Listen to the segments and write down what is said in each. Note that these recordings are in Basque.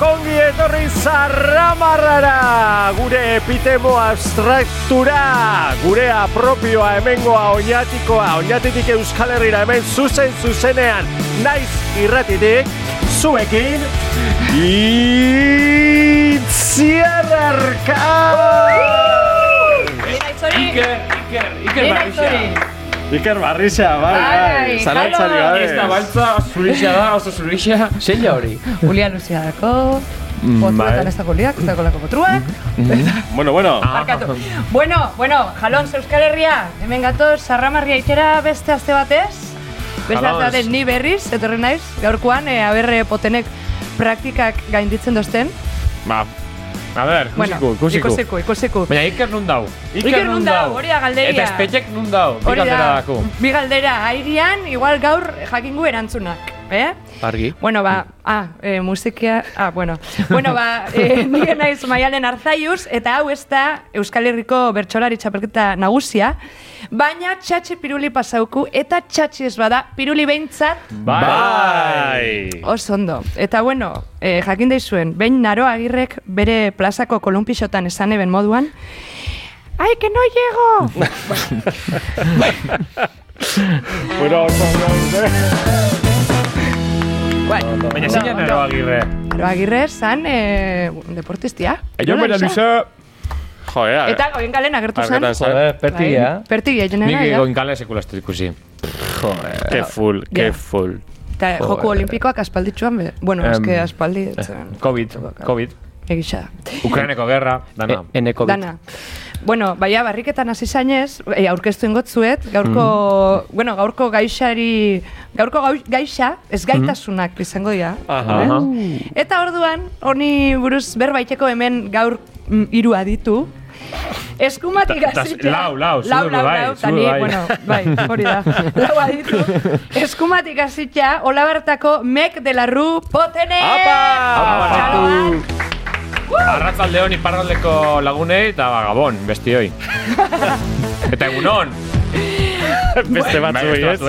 Kongi etorri zarramarrara Gure epitemo abstraktura Gurea propioa hemengoa oinatikoa Oinatitik Euskal Herrira hemen zuzen zuzenean Naiz irratitik Zuekin Itziarrarka Iker, Iker, Iker Barrixa. Iker Barrixa, bai, bai Bai, Zalantzari gabe Ez da baltza, zurixa da, oso zurixa. Zeila hori. Julia Lucia dako, bai. potruetan ez dago liak, ez dago lako potruak. Bueno, bueno Barkatu. Bueno, bueno, jalon Euskal Herria, hemen gatoz, sarramarria ikera beste aste batez. Beste aste batez ni berriz, etorri naiz, gaurkoan, e, aberre potenek praktikak gainditzen dozten. Ba, a ber, Bueno, ikusiko, ikusiko. ikusiku, ikusiku. Baina Iker nun dau. Iker nun dau, hori da galderia. Eta espetxek nun dau, bi galdera da, dako. bi galdera, airian, igual gaur jakingu erantzunak, eh? Argi. Bueno, ba, ah, e, musikia, ah, bueno. Bueno, ba, e, nire naiz maialen arzaiuz, eta hau ez da Euskal Herriko bertsolari txapelketa nagusia, baina txatxe piruli pasauku, eta txatxe ez bada, piruli behintzat, Bai oso ondo. Eta bueno, e, jakin daizuen, behin naro agirrek bere plazako kolumpixotan esan eben moduan, Ai, que no llego! Bueno, ondo, bueno, Baina zein nero agirre. Naro agirre zan e, deportistia. Eio Nola bera luze. Joder, Eta oien galen agertu zen. argetan zan. Joder, pertigia. Bai, Pertigia, jenera, ja. egoin kale sekula ikusi. Ke full, Ja. ke full. Eta joku olimpikoak aspalditxuan. Bueno, eske aspaldi. etzen. Covid, Covid. Egisa. Ukraineko gerra, dana. E, eneko bit. Dana. Bueno, baina barriketan hasi zainez, e, aurkeztu ingotzuet, gaurko, bueno, gaurko gaixari, gaurko gau- gaixa, ez gaitasunak izango dira. Aha. eh? Eta orduan, honi buruz berbaiteko hemen gaur mm, hiru aditu, Eskumatik Ta- ta- hasita. lau, lau, lau, lau, bai, lau, zu ta ni, bai. bueno, bai, hori da. Lau aditu. Eskumatik hasita, hola bertako Mek de la Ru Potene! Apa! Txaloan! Arratzalde hon iparraldeko lagunei eta ba, gabon, bestioi. eta egunon. Beste batzuei, ez?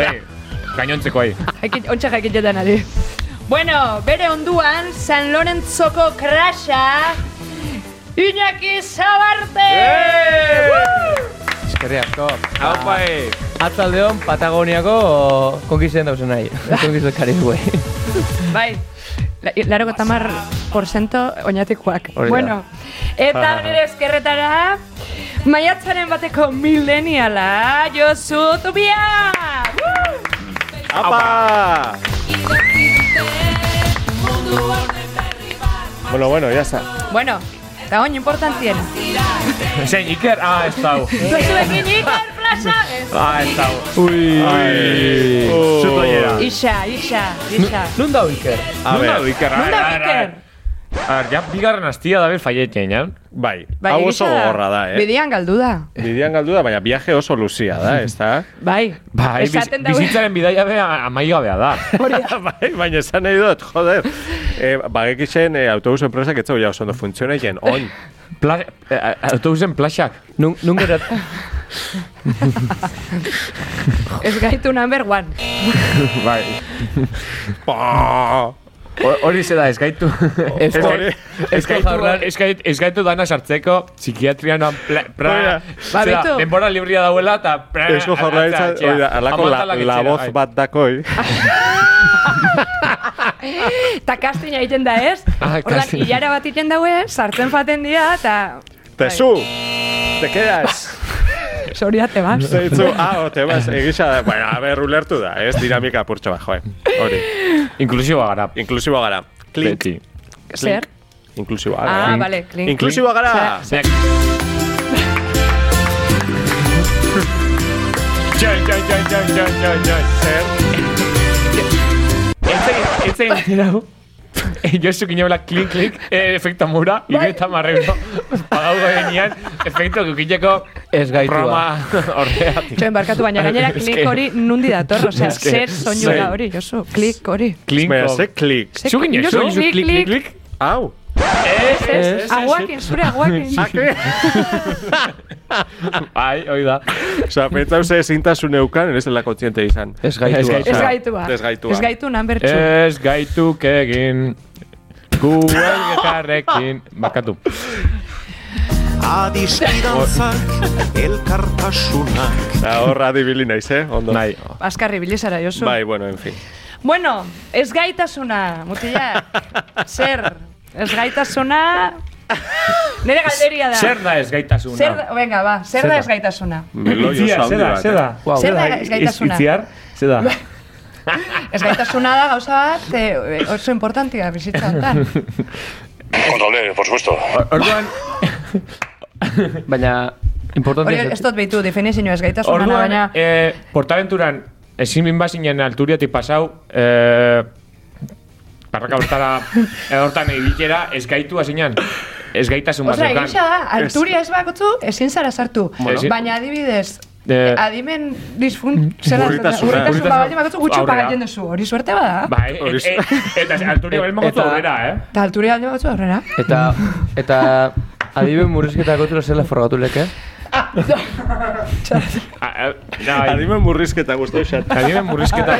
Gainontzeko ai. Jaikin, ontsa jaikin jetan ari. Bueno, bere onduan, San Lorenzoko krasa, Iñaki Zabarte! Eskerri asko. Hau bai. Atzaldeon Patagoniako konkizen dauzen nahi. Konkizen karibue. Bai, la- laro tamar porcento oinatikoak. Hori da. Bueno, eta nire eskerretara, maiatzaren bateko mileniala, Josu Tubia! Apa! Bueno, bueno, ya está. Bueno, eta oin importantien. Zein, Iker? Ah, ez dau. Zuekin Iker Ez. Ah, ez. Ui. Ai. Zuto hiera. Isa, isa, isa. Nun dau Iker? A Nun dau Iker? Nun da Iker? A ver, ja bigarren astia da ber faietien, ja? bai, Bai, hau oso gogorra da, eh? Bidian galdu da. Bidian galdu da, baina viaje oso luzia da, ez da? Bai, Bai, biz, daue. bizitzaren bidaia be amaigabea da. Da. bai, baina esan nahi dut, joder. Eh, bagekixen eh, autobus enpresak etzago ja oso ondo funtzionaien, oin. Pla, eh, autobusen plaxak. Nun, nun gerat... Ez gaitu number one. Bai. Pa! Hori ze da, ez gaitu. Ez. Ez gaitu, ez gaitu, ez gaitu dana sartzeko psikiatrian pla, pra, da. Ba, zera, bitu. denbora libria dauela eta pra, jaurlaritza, ateratzea, hori da, alako la, voz bai. bat dakoi. Eta kastina egiten da ez? Ah, Ordan, casting. hilara bat egiten daue, sartzen faten dira, eta... Te zu! Te quedas! Soria te vas. Zeitzu, ah, o, te vas, egisa da. Bueno, a ber, ulertu da, ez dinamika purtsu bat, joe. Hori. Inklusiboa gara. Inklusiboa gara. Klink. Beti. Zer? Inklusiboa gara. Ah, vale, klink. Inklusiboa gara. Zer- Txai, txai, txai, txai, txai, txai, txai. Zer? Ez egin, Josu kinebla klink, klink, eh, efekta mura, Bai. ireta marrero, pagau gainean, efekto kukiteko Ez gaitua. programa horreatik. Txoen barkatu baina gainera klik hori nundi dator, osea, Es que- zer soinu da Zer. hori, Josu, klik hori. Klinko. Baina, ze klik. Ze- Zu ginen, Josu, zu, klik, klik, klik. klik, klik. Au. Eh, Ez, ez, aguakin, zure aguakin. Bai, hoi da. Osa, pentsau ze ezintasun eukan, ez dela kontziente izan. Ez gaitua. Ez Ez gaitua. gaitua. Ez gaitua. Ez gaitu number two. Ez gaituk egin Gu elgekarrekin Bakatu Adiskidantzak, elkartasunak Da, horra adibili naiz, eh? Ondo. Nahi Askarri bilizara, Josu. Bai, bueno, en fin. Bueno, ez gaitasuna, mutilak. Zer, ez gaitasuna... Nire galderia da. Zer da ez gaitasuna? Zer da, venga, ba, zer Zer da da? ez gaitasuna? Meloi oso handi bat. Zer da? Zer da ez gaitasuna? Itziar? Zer da? Ez gaitasuna da gauza bat eh, oso importantia bizitza honetan. Controlé, por supuesto. Orduan, Baina, importante Hori ez dut behitu, definizio ez gaitasuna, baina... eh, Portaventuran, ezin bin bazinen alturiatik pasau, eh, Parraka hortara, hortan egitera, ez gaitu hasinan. Ez gaitasun bat zeukan. egisa da, alturia ez bakotzu, ezin zara sartu. Ezin. Baina adibidez, Eh, adimen disfun... Zera, Urritasuna. urritasun bat baldin bakotzu, gutxu pagatzen duzu. Hori suerte bada. Bai, Hori et, et, eta alturia balen mogotu Eta- aurrera, eh? Eta alturia baldin bakotzu aurrera. Eta, eta adiben murrizketa gotula zela forgatu leke. Eh. Adimen murrizketa guztu esat. Adimen murrizketa.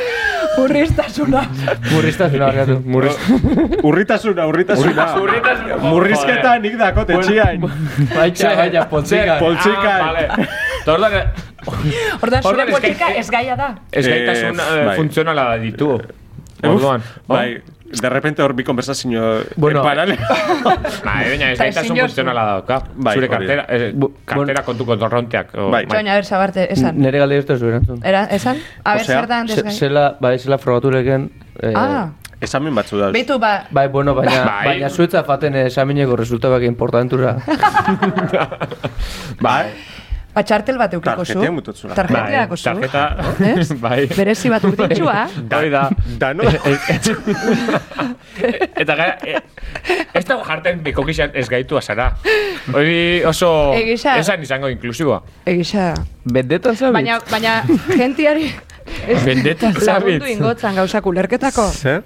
Urristasuna. Murriztasuna barkatu. Murriz... Urritasuna, urritasuna. Urritasuna. Murrizketa nik dako tetxiain. Baita, baita, poltsika. Poltsika. Vale. Ta orduan, eh, zure poltsika gai- ez gaia da. ez gaitasun Eh, eh, bai. funtzionala ditu. Orduan. Bai, de repente hor bi konversazio Bueno. en paralelo. Bai, baina ez gaitasun ezin jozu. funtzionala dauka. Bai, Zure kartera, eh, Bu- kartera kontu kontorronteak. o- Bai. Joan, a ber, zabarte, esan. Nere galde ez du erantzun. Era, esan? A ber, Osea, zer da Se- antes gai. Zela, bai, zela frogatu leken. Eh, Ah, Esamen batzu da. beitu ba, Bai, bueno, baina, Bai. baina zuetza faten esamineko resultabak importantura. Bai. Ba txartel bat eukiko zu. Tarjetea mutotzula. Tarjetea zu. tarjeta, bai. Berezi bat urditxua. Hoi da. Dano. Eta gara, eh, ez dago jarten bikokizan ez gaitu azara. Hori oso Egisa. esan izango inklusiboa. Egisa. Bendetan zabit? Baina, baina, gentiari... ez- Bendetan Lagundu zabitz. ingotzan gauzak ulerketako. Zer?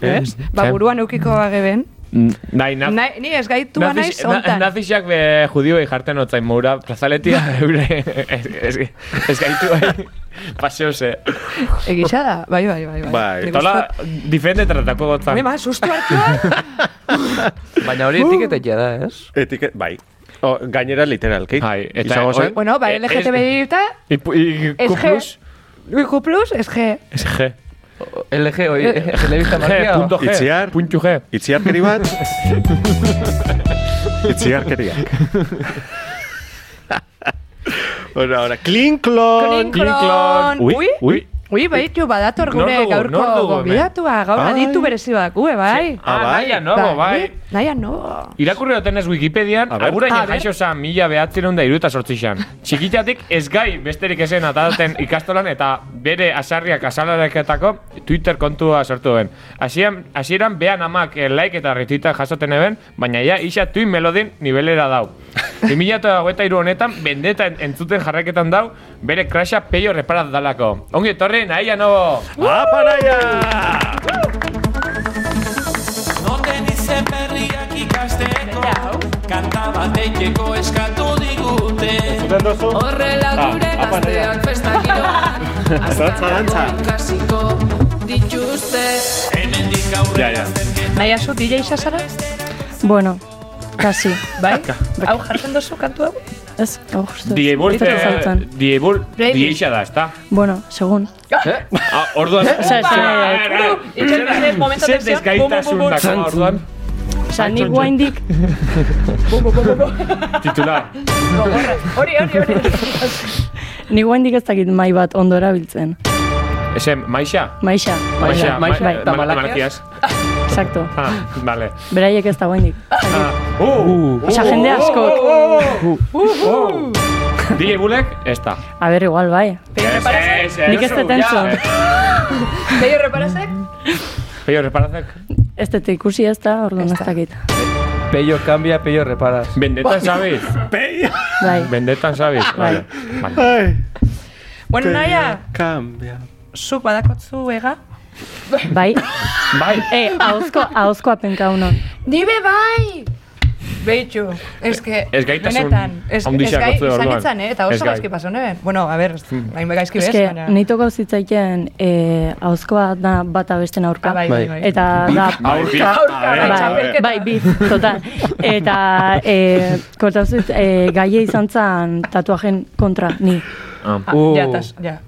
Ez? Ba, Zer? buruan eukiko ageben. Nahi, na, Nahi, ni ez gaitua naiz ontan. Nazixak be judioi jarten otzain moura, plazaletia, eure, ez, ez, ez gaitu bai, paseo ze. Egisa da, bai, bai, bai. bai. Bai. Tola, diferente tratako gotzan. Hori, ma, sustu hartu. Baina hori etiketetia da, ez? Etiket, bai. O, gainera literalki. Bai, eta zen? bueno, bai, Eh, LGTBI eta... I, i, Es Q+, G. Q plus, es G. es G. LG, oi, telebista G, markia. punto G, Itziar. puntu G. Itziarkeri bat. Itziarkeriak. Bueno, ahora, Klinklon. Klinklon. Ui, Ui, ui. Ui, baitu, badator Nor gure dugu, gaurko hemen? gonbidatua, gaur Ai. aditu berezi bat, gue, bai. Ah, bai? naia nogo, bai. Naia no. Irakurri dotenez Wikipedian, A ber. agurain jaixo zan mila behatzen da iruta sortzixan. Txikitatik ez gai besterik esen ataten ikastolan eta bere asarriak asalareketako Twitter kontua sortu ben. Hasieran, hasieran behan amak eh, like eta retweeta jasoten eben, baina ja isa tuin melodin nivelera dau. 2008 honetan, bendeta en- entzuten jarraketan dau, bere crasha peio reparat dalako. Ongi etorri, nahi no! Apa naia! Noten izen berriak ikasteko Kanta batekeko eskatu digute Horrela gure gazteak festa giroan Dantza, dantza. Kasiko dituzte Hemendik aurre Ja, ja. Naia zu DJ sasara? Bueno, kasi. Bai? Hau jartzen dozu kantu hau? Ez, hau justu. Diebul, Ditut zautzen. diebul, Playlist. dieixa da, ezta? Bueno, segun. Ah, orduan... Osea, Ah, ze- Itxaron momento Zer tensión. desgaitasun dako, orduan. Osa, nik guaindik, Titular. Hori, hori, hori. nik guaindik ez dakit mai bat ondo erabiltzen. Ese, maixa? Maixa. Maixa, maixa, ma- eta ma- malakias. malakias. Exacto. Ah, vale. Beraiek ez da guaindik. Ah, uh, Osa, jende askok. DJ Bulek, ez da. A ber, igual, bai. Nik ez entzun. Peio reparazek? Peio reparazek. Ez dut ikusi ez da, orduan ez dakit. Peio cambia, peio reparas. Bendetan sabiz. Bai. Bendetan sabiz. Vale. vale. Ai, Bueno, naia, cambia. zuk badakotzu ega? Bai. Bai. E, ahozko, ahozko apenka unon. Nibe bai! Behitxu, ez que, ez, ez handixak gai batzu izan orduan. itzan, eh? eta oso gaizki paso neben. Bueno, a ber, hain gaizki bez, Eske, baina... nahi toko zitzaiken eh, hauzkoa da bata besten aurka. Ah, bai, bai, bai. Eta da... Aurka, Aurka, a ver, bai, Bai, bai, biz, total. Eta eh, kortauzit, eh, gaie izan zan tatuajen kontra, ni. Ah. Ah, Uh. ja, tas, ja.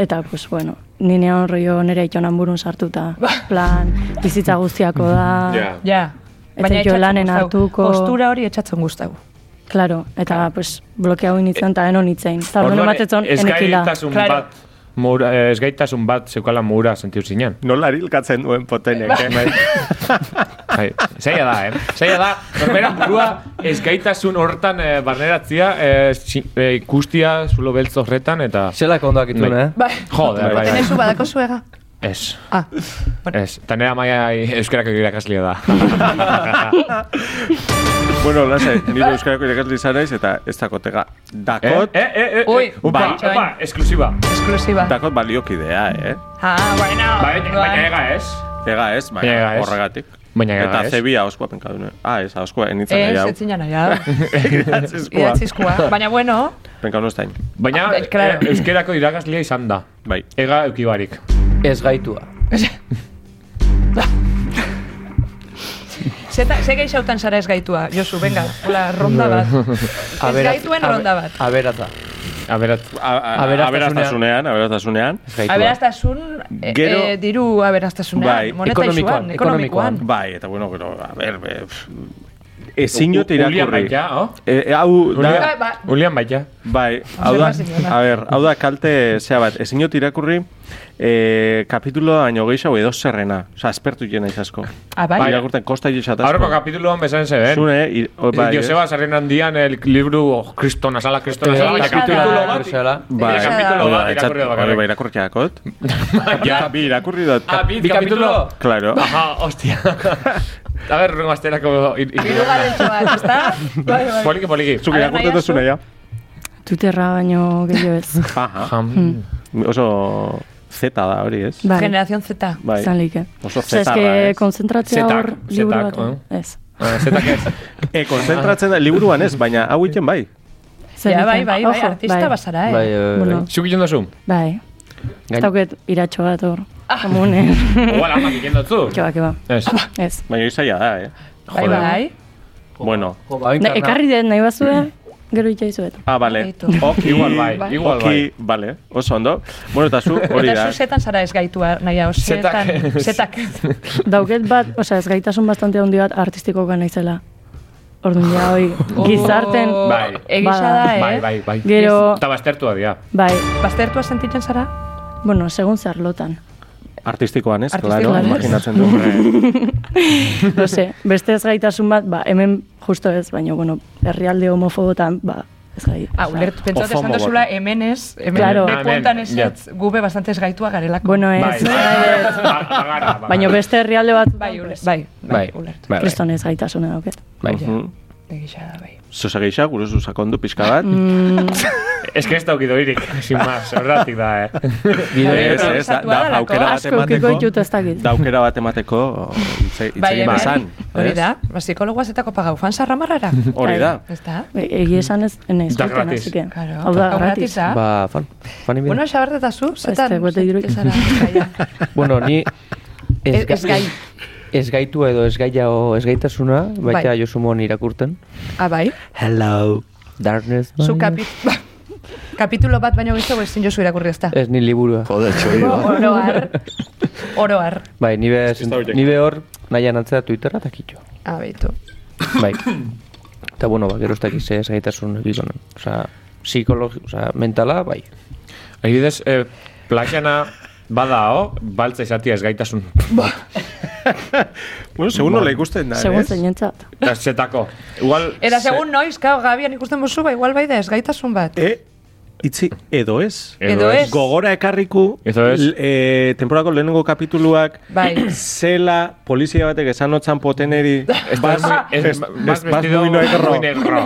Eta, pues, bueno, ni neon rollo nire itonan burun sartuta. Plan, bizitza guztiako da. Ja. Ja. Eta Baina jo etxatzen lanen hartuko- Postura hori etxatzen guztau. Claro, eta, pues, blokeau initzen eta enon itzein. Eta orduan ematetzon, enekila. ezgaitasun Claro. bat, mura, eh, ezgaitasun bat zeukala mura sentiu zinen. Nola hilkatzen duen potenek, eh? Bai, Zaila da, eh? Zaila da, norbera burua ezgaitasun hortan eh, barneratzia, eh, si- eh, ikustia zulo beltz horretan, eta... Zelako ondoak ituen, Bai. eh? Bai. Joder, bai, bai. Tenezu badako zuega? Ez. Ah, Ez, eta nera maia euskarako irakaslia da. bueno, lasai, nire euskarako irakasli izan naiz, eta ez dakotega. Dakot, Eh, eh, eh, eh, Ui, upa, bai, upa, bai. esklusiba. esklusiba. dakot baliokidea, eh? Ah, bueno. Baina, baina ega ez. Ega ez, Baina ega baina ez. horregatik. Baina ega Eta ez. zebia ahoskoa penkadune. Ah, ez, ahoskoa, enitzen nahi hau. ez zinen nahi. Idatzizkoa. Baina, bueno, Penkadune ez. Baina, Ah, claro. eh, euskerako irakaslia izan da. Bai. Ega eukibarik. Ez gaitua. Zeta, ze geixautan zara ez gaitua, Josu, venga, hola, ronda bat. Ez gaituen ronda bat. Aberata. Aberat. Aberastasunean. Aberastasunean, aberastasunean. Ez gaitua. Aberaztasun, eh, Gero- eh, diru aberaztasunean, Bai. moneta Ekonomikoan, isuan, ekonomikoan. Bai, eta bueno, gero, a ber, be, pff, ezinot irakurri. Ulian baita, oh? E, e, hau da, Bai, ba, Ulian baita. bai, hau da, a ber, hau da kalte, zea bat, ezinot irakurri, e, kapitulo baino gehiago edo zerrena, oza, aspertu jena izasko. Ah, bai? Irakurten kosta jixatazko. Aurreko kapituloan besan zeben. Zune, i- o, bai, Joseba Sarren handian el libru oh, Kristona sala, Kristona sala, Egia kapitulo bat. Bai, kapitulo bat irakurri da hori bakarrik. bai irakurriakot. Ja. Bi irakurri dut. Ah, bi kapitulo? Claro. Aha, hostia. A ver, rengo asterako... Hirugarren bat, ezta? Bai, bai. Poliki, poliki. Zuk A ber, irakurtzen nahi duzuna, ja. Twitterra baino gehiago ez. Aha. Oso zeta da hori, ez? Bai, Generación Z. Bai. izan like. Oso Osea, zetarra, eske ez? konzentratzea hor liburu bat. oh. Ez. Ah, Zetak ez. E, konzentratzen da, liburuan ez, baina hau iten bai. Zer Ja, bai, egiten? bai, bai, Ojo, artista bai. bazara, eh? Bai, eh, Bueno, Zuk itzen dozu? bai. Gain- Tauket iratxo bat hor. Komune. Igual amak itzen dotzu. Keba, keba. Ez. Ez. Baina izaila da, eh? Bai, bai. Bueno. Ba, ekarri den nahi bazue, gero itxa izuet. Ah, bale. Oki, Igual bai, Bai. igual bai. Bale. Oso ondo. Bueno, eta zu, hori Eta da. zu zetan zara ez gaitua, nahiago, zetan, Zetak. zetak. Dauket bat, osea, ez gaitasun bastante handi bat artistikoka naizela. Orduan ja, hoi, gizarten, Oh, Bai. Egisa da, eh? Bai, bai, bai. Gero- Eta baztertua dira. bai, Baztertua sentitzen zara? bueno, segun zer lotan. Artistikoan ez, Artistikoan, claro, imaginatzen du. No sé, beste ez gaitasun bat, ba, hemen justo ez, baina, bueno, herrialde homofobotan, ba, ez gai. Ah, ulertu, pentsatu esan dozula, hemen ez, hemen Claro. bekuentan ez, ez, gube bastante ez gaitua garelako. Bueno, ez, Bai, bai. Ba- bagara. baina beste herrialde bat, Bai, ulertu, bai, bai, Bai. ulertu. Bai, bai. ez gaitasuna dauket. Bai. Mhm. Egisa da, bai. Zosa geisha, guruzu sakondu pixka bat. Mm, Ez que ez daukido irik, sin más, horretik da, eh. Ez, ez, da, improvisatua da, delako. aukera bat emateko. ez. Da aukera bat emateko, hitz Bai, hemen, bezan. hori ez? da, ba, psikologoa zetako pagau, fan sarramarrara? Hori da. Ez da? E- Egia esan ez, Da joaten, gratis. así hau da gratis. da? Ba, fan. Fan inbida. Bueno, xabarte zu, zetan, Ez dirurik. zara, gaia. Bueno, ni... Ez- ez gai. Ez gaitua edo ez gaia o ez gaitasuna, baita Bai. Josumon irakurten. Ah, bai. Hello, darkness. Zu my- kapit... Kapitulo bat baino gehiago ezin jozu irakurri ezta. Ez ni liburua. Joder, txoio. Oro har. Oro har. Bai, nibe, da horiek. nibe hor nahian atzera Twitterra eta kitxo. Ah, beitu. Bai. Eta bueno, ba, gero ez dakiz ez gaitasun bikonen. Osa, psikologi, osa, mentala, bai. Adibidez, eh, plaxana badao, baltza izatia ez gaitasun. Bueno, segun nola ikusten da, Segun ez? zeinentzat. Zetako. Igual... Eta segun noiz, kao, Gabian ikusten bozu, ba, igual bai da ez gaitasun bat. E, itzi, edo ez. Edo ez. Gogora ekarriku, Edo ez. e, temporako lehenengo kapituluak, Bai. zela polizia batek esan otzan poteneri, bas, Es, ez- bas vestido muy negro. muy negro.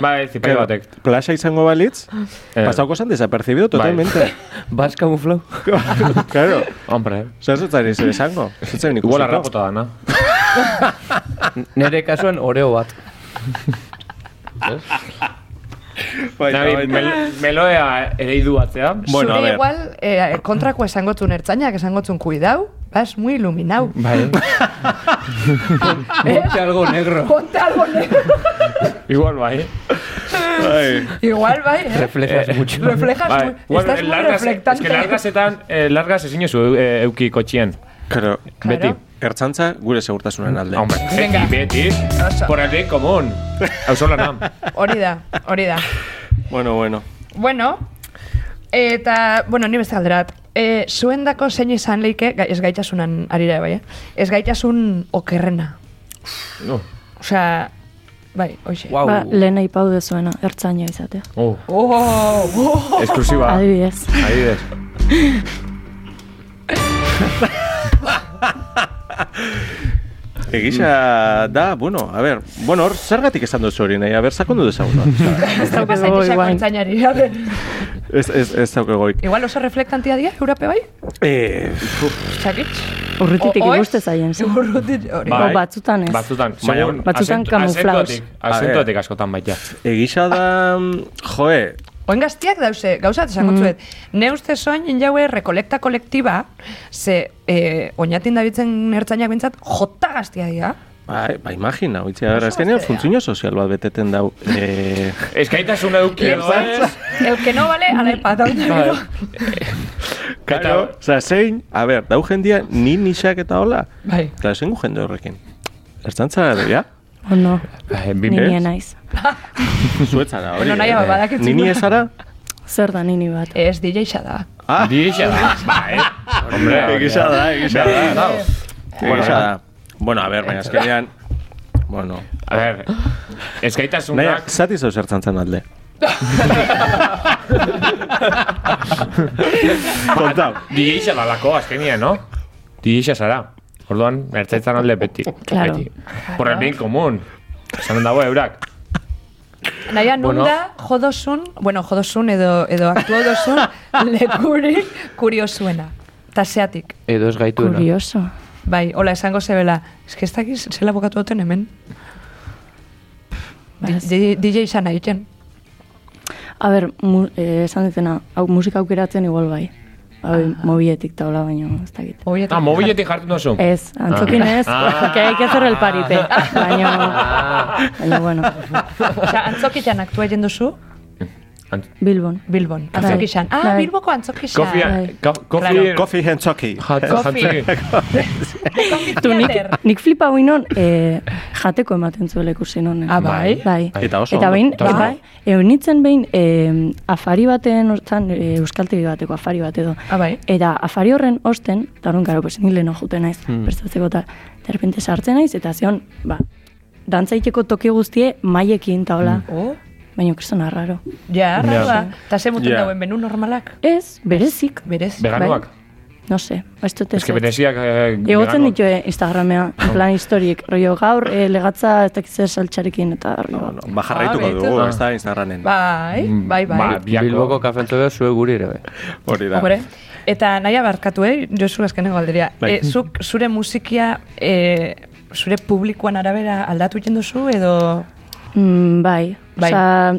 Bai, zipai batek. Plaza izango balitz, Eh. pasauko zan desapercibido Bai. totalmente. Bas kamuflau. claro. Hombre, Zer zutzari zer esango? Zutzen ikusiko. igual arrapota dana. Nere kasuan oreo bat. Nahi, mel, meloea ereidu batzea. Zure igual eh, kontrako esangotzun ertzainak, esangotzun kuidau, vas muy iluminau. Bai. Ponte algo negro. Ponte algo negro. Igual bai. igual bai, eh? Reflejas mucho. Reflejas Bai. muy... Igual, Estás eh, muy largas, reflectante. Es que largasetan, eh, largas ezin zu eh, euki kotxien. Claro. Beti. Ertzantza gure segurtasunen alde. Hombre, Venga. beti. Por el bien. Hori da, hori da. Bueno, bueno. Bueno, eta, bueno, ni beste galderat. E, zuendako zein izan leike, ez gaitasunan arira bai, eh? Ez gaitasun okerrena. No. Osea, bai, hoxe. Wow. Ba, lehen aipau dezuena, ertzaina izatea. Oh, Oh, oh. exclusiva. Adibidez. Adibidez. Egisa da, bueno, a ver, bueno, hor, zergatik esan duzu hori nahi, a ber, sakondu dezagun. Ez dauka zain Igual. esako entzainari, a ver. ez, ez, ez daukagoik. Igual oso reflektantia dira, Europe bai? Eh? Urrutitik ez? ikuste zaien. zen. Urrutit, hori. Bai. batzutan ez. Batzutan. Baina, batzutan camuflaos. azentuatik- Azentuatik askotan baita. egisa da, joe, Oen gaztiak dause, gauzat esango Mm. zuet. Ne uste soin jaue rekolekta kolektiba, ze eh, oinatin dabitzen ertzainak bintzat, jota gaztia dira. Bai, ba, imagina, oitzea, gara, azkenean funtzio sozial bat beteten dau. Eh, Eskaitasun euki edo ez. El que no vale, ala epata. Claro, oza, zein, a ber, dau jendia ni nixak eta hola. Bai. Claro, zein gu jende horrekin. Ertzantza, ja? O no, Bi ni ez? nien naiz. Zuetzara, hori. No, nahi, eh? badakit Nini ezara? Zer da nini bat. Ez DJ da. Ah, Dixa da. Ba, eh. Hombre, egisa da, egisa da. Bueno, Egisa da. Bueno, a ber, baina azkenean, bueno, A ver, eskaitasunak... zati zau zertzantzan alde. Kontau. DJ dalako azkenia, no? DJ zara. Orduan, ertzaitzan alde beti. Claro. Beti. Por el bien común. Esan dago eurak. Naia, Bueno. nunda jodosun, bueno, jodosun edo, edo aktuo dosun lekurik kuriosuena. Ta zeatik. Edo ez gaituena. Kurioso. Bai, hola, esango zebela. Ez que ez dakiz, zela bokatu duten hemen. Ba, ez. Di- DJ izan egiten. A ber, mu, eh, esan dutena, hau musika aukeratzen igual bai. Hau, mobietik taula baino, ez dakit. Ah, mobiletik jartzen duzu. Ez, antzokin ez, Ah. porque hay que hacer el. Baina, Ah. baina, bueno, Osa, antzokitan aktua egin duzu, Bilbon. Bilbon. Bai. Antzokixan. Ah, Bai. Bilboko antzokixan. Bai. Coffee and Chucky. Jat- Kofi. jantziki. Tu, nik, nik flipa huinon, eh, jateko ematen zuela ikusi nonen. Ah, bai? Bai. Eta oso Eta behin, oso bai, eunitzen behin, eh, afari baten, hortan, eh, euskaltegi bateko afari bat edo. Ah, bai? Eta afari horren osten, eta horren garo, pues, ni leheno jute naiz, Hmm. prestatzeko, eta derrepente sartzen naiz, eta zion, ba, dantzaiteko toki guztie maiekin, eta hola, Oh, baina kristona raro. ja, arraua. Ta ze muten Ja. dauen menu normalak. Ez, berezik, Berez. Veganuak. no se, ez dut Ez que ez. bereziak... eh, Egotzen ditu eh, Instagramea, en plan historik, rollo gaur, eh, legatza ez dakit zer saltxarekin, eta rollo. Ba, jarraituko Ah, dugu, ez da, Instagramen. Bai, Mm, bai, bai. Ba, biako. Bilboko kafentzo behar zue guri ere, bai. Hori da. Hombre, eta naia barkatu, eh? Josu azkeneko galderia. Bai. E, zuk zure musikia e, zure publikoan arabera aldatu egiten duzu edo... Mm, bai, Bai. osea,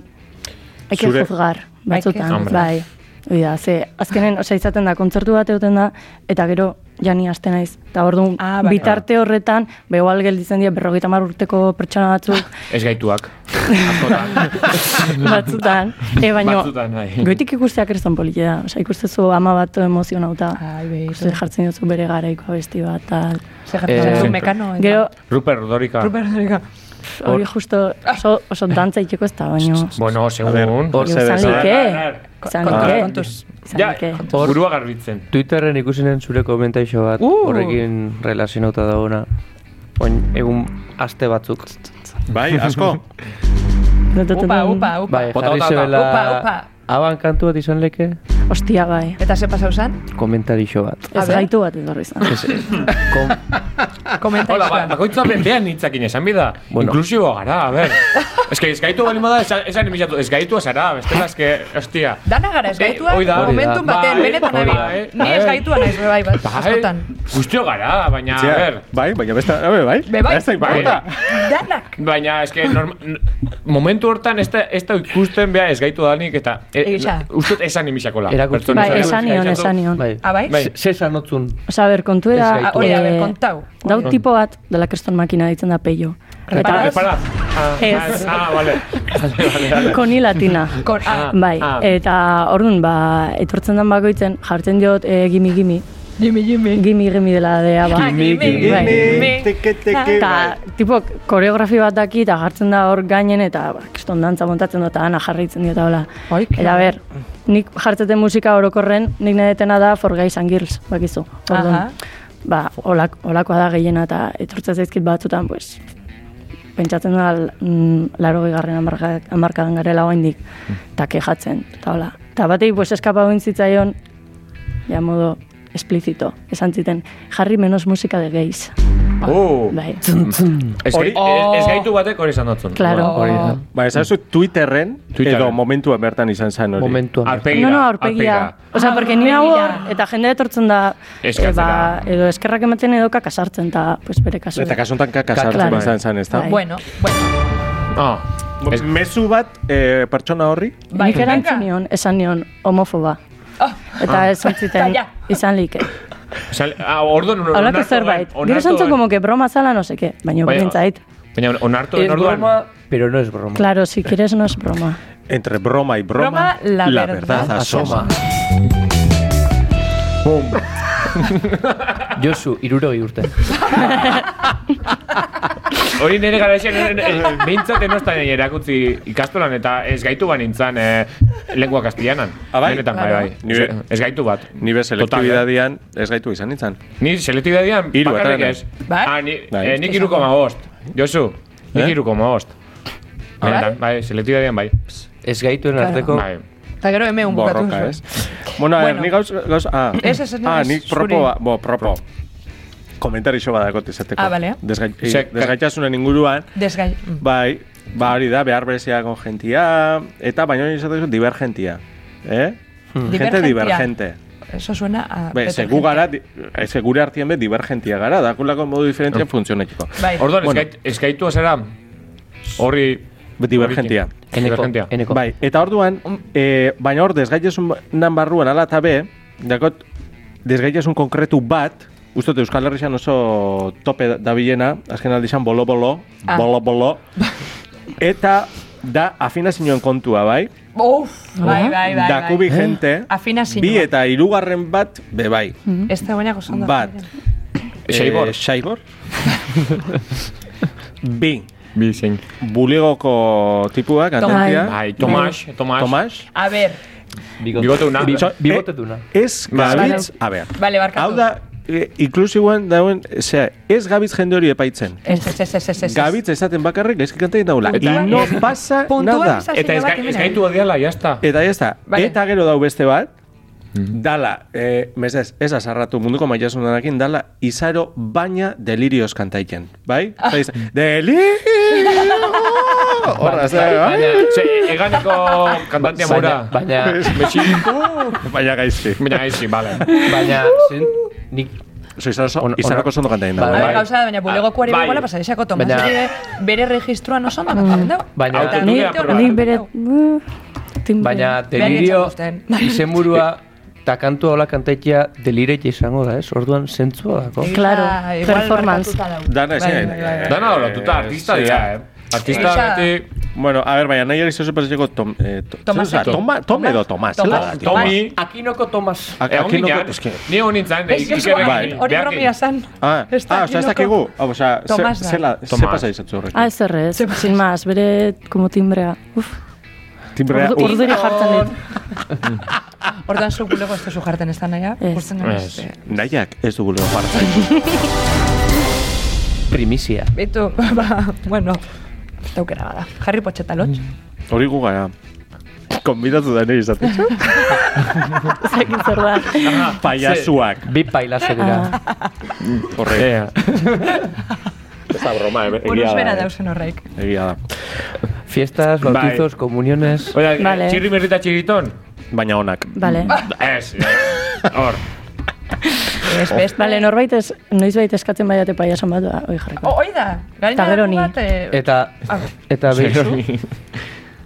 hay que Zure- juzgar, batzutan, bai. Hoi da, ze, azkenen, osea, izaten da, kontzertu bat egoten da, eta gero, jani hasten naiz. Eta orduan, Ah, bai. bitarte horretan, begoal gelditzen dira berrogeita mar urteko pertsona batzuk, Ez gaituak. Batzutan. E, baino, Batzutan, bai. goitik ikusteak kriston polite da. Osea, ikustezu ama bat emozionauta. Ai, jartzen duzu bere garaiko abesti bat, tal. Ze jartzen Eh, duzu mekano. Gero, Ruper Rodorika. Ruper Rodrigo. Hori justo oso, oso dantza itxeko ez da, baino... Bueno, segun. hor zebe. Izan Ja, burua garbitzen. Twitterren ikusinen zure komentaixo bat, Uh. horrekin relazionauta dagoena. Oin, egun aste batzuk. Bai, asko. Upa, upa, upa. Bai, jarri zebela... Upa, upa. Aban kantu bat izan leke? Ostia bai. Eta ze pasau zan? Komentarixo bat. Ez gaitu bat etorri zan. Ez, kom, Komenta Hola, ba, bakoitza be- behan hitzakin esan bida. Bueno. Inklusibo gara, a ber. Ez que ezgaitu bali moda, esan, esan imisatu, ezgaitu zara, bestela, ez que, hostia. Dana gara ez gaitua, da, momentun batean, Bai, benetan eh. Ni ez gaitua naiz, bai, bat, Bai, askotan. guztio gara, baina, a ber. bai, baina beste, abe, bai. Be bai, Ez bai. Danak. Baina, eske, norma, n- momentu hortan ez da, ez ikusten beha ez gaitu danik, eta e, Egia. ustot esan imisakola. Erakusten. Bai, Pertsona esan nion, esan nion. bai. Ah, bai? Bai. Se esan otzun. Osa, ber, kontu Ez da... gaitu. Ah, hori, ber, eh, kontau. Dau tipo bat, dela kriston makina ditzen da peio. Reparaz? Repara. Ah, Ez. Ah, vale. Vale. Koni latina. Kon, ah, Bai, Ah. eta orduan, ba, etortzen den bakoitzen, jartzen diot e, gimi gimi. Jimmy, Jimmy. Gimi gimi dela dea, ba. Gimi, gimi, Bai. gimi. Teke, teke, Eta, bai. tipo, koreografi bat daki eta jartzen da hor gainen eta ba, kiston dantza montatzen dut eta ana jarraitzen diot hola. Eta ber, nik jartzeten musika orokorren, nik nedetena da For Guys and Girls, bakizu. Orduan, ba, olak, olakoa da gehiena eta etortzen zaizkit batzutan, pues, pentsatzen da, mm, laro garren amarkadan garela oaindik, eta kejatzen, eta hola. Eta batei, pues, eskapa zitzaion, ja modo explícito, esan ziten, jarri menos musika de gays. Oh. Bai, Ez, Hori- gai- ez gaitu batek hori esan dotzun. claro. Hori da. Ba, esan zu Twitterren, Twitterren. edo momentuan bertan izan zen hori. Momentuan. Arpegira. No, no, aurpegia. Osea, porque ni hau hor, eta jende etortzen da, eh, Eskatzera. ba, edo eskerrak ematen edo kakasartzen, eta, pues, bere kasu. Eta kasuntan kaka sartzen Claro. izan zen, ez da? Bai. Bueno, bueno. Ah. Ez- Mezu bat eh, pertsona horri, Bai, erantzun venga. nion, esan nion, homofoba. Oh, Eta ez zontziten, Ja. izan like. Ah, orduan, Hablako onartu zerbait. gen- Gero esan gen- como que broma zala, no sé qué. Baina Bai, berdin zait. Baina onartu gen orduan. broma, pero no es broma. Claro, si quieres no es broma. entre broma y broma, Broma, la la verdad verdad asoma. Bum. Josu, irurogei urte. Hori nire gara esan, behintzat enostan erakutzi ikastolan eta ez gaitu ba nintzen eh, lengua kastianan. Ah, bai? Benetan, bai, Claro. bai. Ni- Ez- gaitu bat. Ni be Total, eh? selektibidadian ez gaitu izan nintzen. Ni selektibidadian bakarrik ez. Bai? Ah, ni, Bai. eh, nik iru koma bost. Josu, nik Eh? iru koma bost. Benetan, bai, selektibidadian bai. Ez gaituen Claro. arteko. Bai. Eta gero eme un bukatu. Borroka, ez? Bueno, a ver, Bueno. ni gauz, gauz, ah, Ez, ez, ez, ah, nik zuri. propo, ba- bo, propo. Komentarixo badakot izateko. Ah, bale. Desgai, Ze- desgaitasunen inguruan, Desgai. bai, ba hori da, behar berezia con gentia, eta baino izateko divergentia. Eh? Gente Divergentia. divergente. Eso suena a... Be, ze gu gara, eh, ze gure artien be divergentia gara, dakulako modu diferentzien funtzionetiko. Bai. Orduan, Bueno. gaitu zera horri... Divergentia. Eneko, Divergentia. eneko. Bai, eta orduan, e, baina hor desgaitasunan barruan ala eta be, dakot, desgaitasun konkretu bat, Ustot Euskal Herrian oso tope dabilena, azken aldizan bolo-bolo, Ah. bolo-bolo, eta da afinazioen kontua, bai? Uf, bai, bai, bai. Dakubi bai. gente, Afinazioa. bi eta hirugarren bat, be bai. Ez da baina gozando. Bat. Xeibor. Eh, Xaibor. bi. Bi, zein. Buligoko tipua, kantantia. Bai, Tomas, Tomas. Tomas. A ver, Bigotuna. Bi- So, Bigoteduna. Ez Bai. gabitz, a ber. Bale, barkatu. Hau da, e, inklusiboan dauen, osea, ez gabitz jende hori epaitzen. Ez, ez, ez, ez, ez, ez. Gabitz esaten bakarrik gaizki kantain daula. Y no pasa nada. Eta ez, gaitu odiala, jazta. Eta da, Vale. eta gero dau beste bat, dala, eh, mesez, ez azarratu munduko maitasunarekin, dala, izaro baina delirioz kantaiken, bai? Ah. Delirio! Horra, ez da, bai? Baina, ze, eganeko kantantia mora. Baina, Baina gaizki. Baina, gaizki, bale. baina, zen, nik, Oso, izan oso, On- izanako zondo kantain da. Bai. A ver, bai? gauza da, baina bulegokuari Bai. begola pasadexako Tomas Baina- ere bere registruan oso ondo kantatzen dago. baina, Nik, bere... dago. Baina delirio ditzaten. izenburua eta kantua hola kantaitia deliretia izango da, ez? Orduan zentzua dako. Claro, Ah, performance. Dana ezin. Bai, bai, bai, bai. Dana horatuta, artista Sí. dira, eh. Artista Egia- beti... Bueno, a ver, baina nahi erizo supertzeko tom, eh, to, Tomas. Toma, Tom edo Tomas, Tomas. Tommy... Akinoko Tomas. Ak- Egon aquí no- ginean, es que- ni egon nintzen, Ez. Josu, Bai. hori bromia zan. Ah, Ez ah, osea, ez dakinoko. dakigu, osea, ze- Tomas da. zela, ze Tomas. pasa izatzu horrekin. Ah, ez errez, sin más, bere como timbrea. Uf, Timbrea, uf, ordura jartzen dit. Ordan zu bulego ez duzu jarten ez da naia. Ez. Ez. nahiak ez dugu lego jartzen. Primizia. Bitu, ba, bueno, daukera bada. Jarri potxeta lotx. Hori gu gara. Konbidatu da nire izaten. Zakin zer da. Paiasuak. Bi pailazo dira. Horre. Ea. Ez da broma, eh, Buruz egia bera da. eh. dausen horreik. Egia da. Fiestas, bautizos, comuniones... Oida, Vale. txirri merrita txiriton? Baina onak. Vale. Ez, ez. Hor. Ez beste. Vale, norbait ez, noiz bait eskatzen baiate paiason bat, ba, oi jarriko. Oi da. Gaina. Bat, eh, Eta, Ah. eta behin,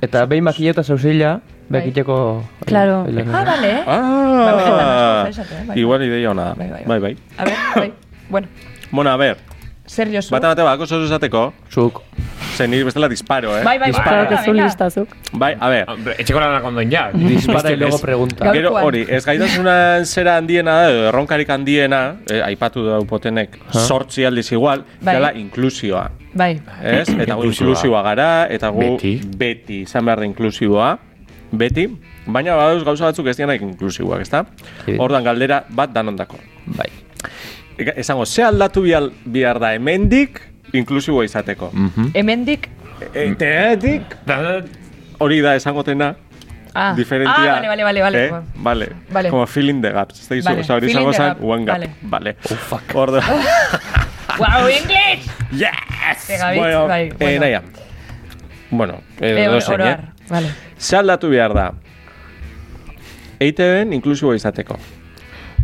eta behin makilleta zauzila, bekiteko... Claro. Ah, vale. Ah, Bai, bai, bai. igual ideia ona da. Bai, bai, Bai, bai. bai. A ver, bai. Bueno, Bueno, a ver, zer jozu? bata bate bako zozu esateko, Zuk. zen nire bestela disparo, eh? Bai, bai, bai. Claro que venga, zu venga. listazuk. Bai, a ver, Hombre, etxeko lanak ondoen ja. Dispara y luego pregunta. Gero hori, ez gaitasunan zera handiena da, edo erronkarik handiena, eh, aipatu da potenek, sortzi aldiz igual, Bai. dela inklusioa. Bai. Ez? Eta gu inklusiboa gara, eta gu Beti. beti izan behar da inklusiboa, beti, baina badauz gauza batzuk ez dianak inklusiboak, ezta? Ordan galdera bat danondako. Bai. Esango, ze aldatu bihal, bihar da hemendik inklusiboa izateko. Hemendik... E, Teatik, hori da esangotena, Ah, diferentia. ah vale, vale, vale, vale. Eh? Vale. Vale. Como filling the gaps. Ez da gizu, Vale, hori izango the zen, gap, one gap. vale. Vale. Oh, fuck. Ordo. Wow, English! yes! Bueno, bai, eh, bueno. naia. Bueno, eh, Eh, edozein, eh? Vale. Ze aldatu behar da? EITB-en inklusiboa izateko.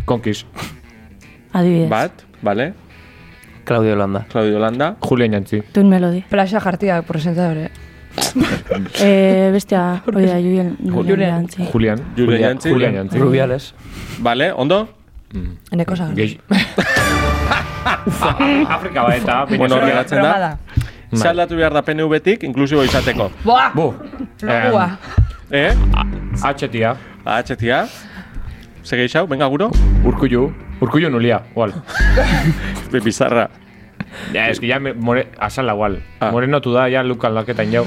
Konkiz. Adibidez. Bat, vale? Claudio Landa. Claudio Landa. Julian Jantzi. Tun melodi. Plaza jartia presentadore. Eh, bestia, hori da, Julian. Julian. Jantzi. Julian. Julian Jantzi. Julian Jantzi. Rubiales. Vale, ondo? Eneko zagan. Geix. Afrika baeta. Bueno, hori Broma da. Ze aldatu behar da PNV-tik inklusiboa izateko. Boa! Bu. Logua. Eh? Atxetia. Ahatxetia. Ze geixau, venga guro. Urkullu. Urkullu nulia, igual. Be, Bizarra. Ja, es que ya me more, asala igual. Ah. Moreno tu da, ya lukan laketan jau.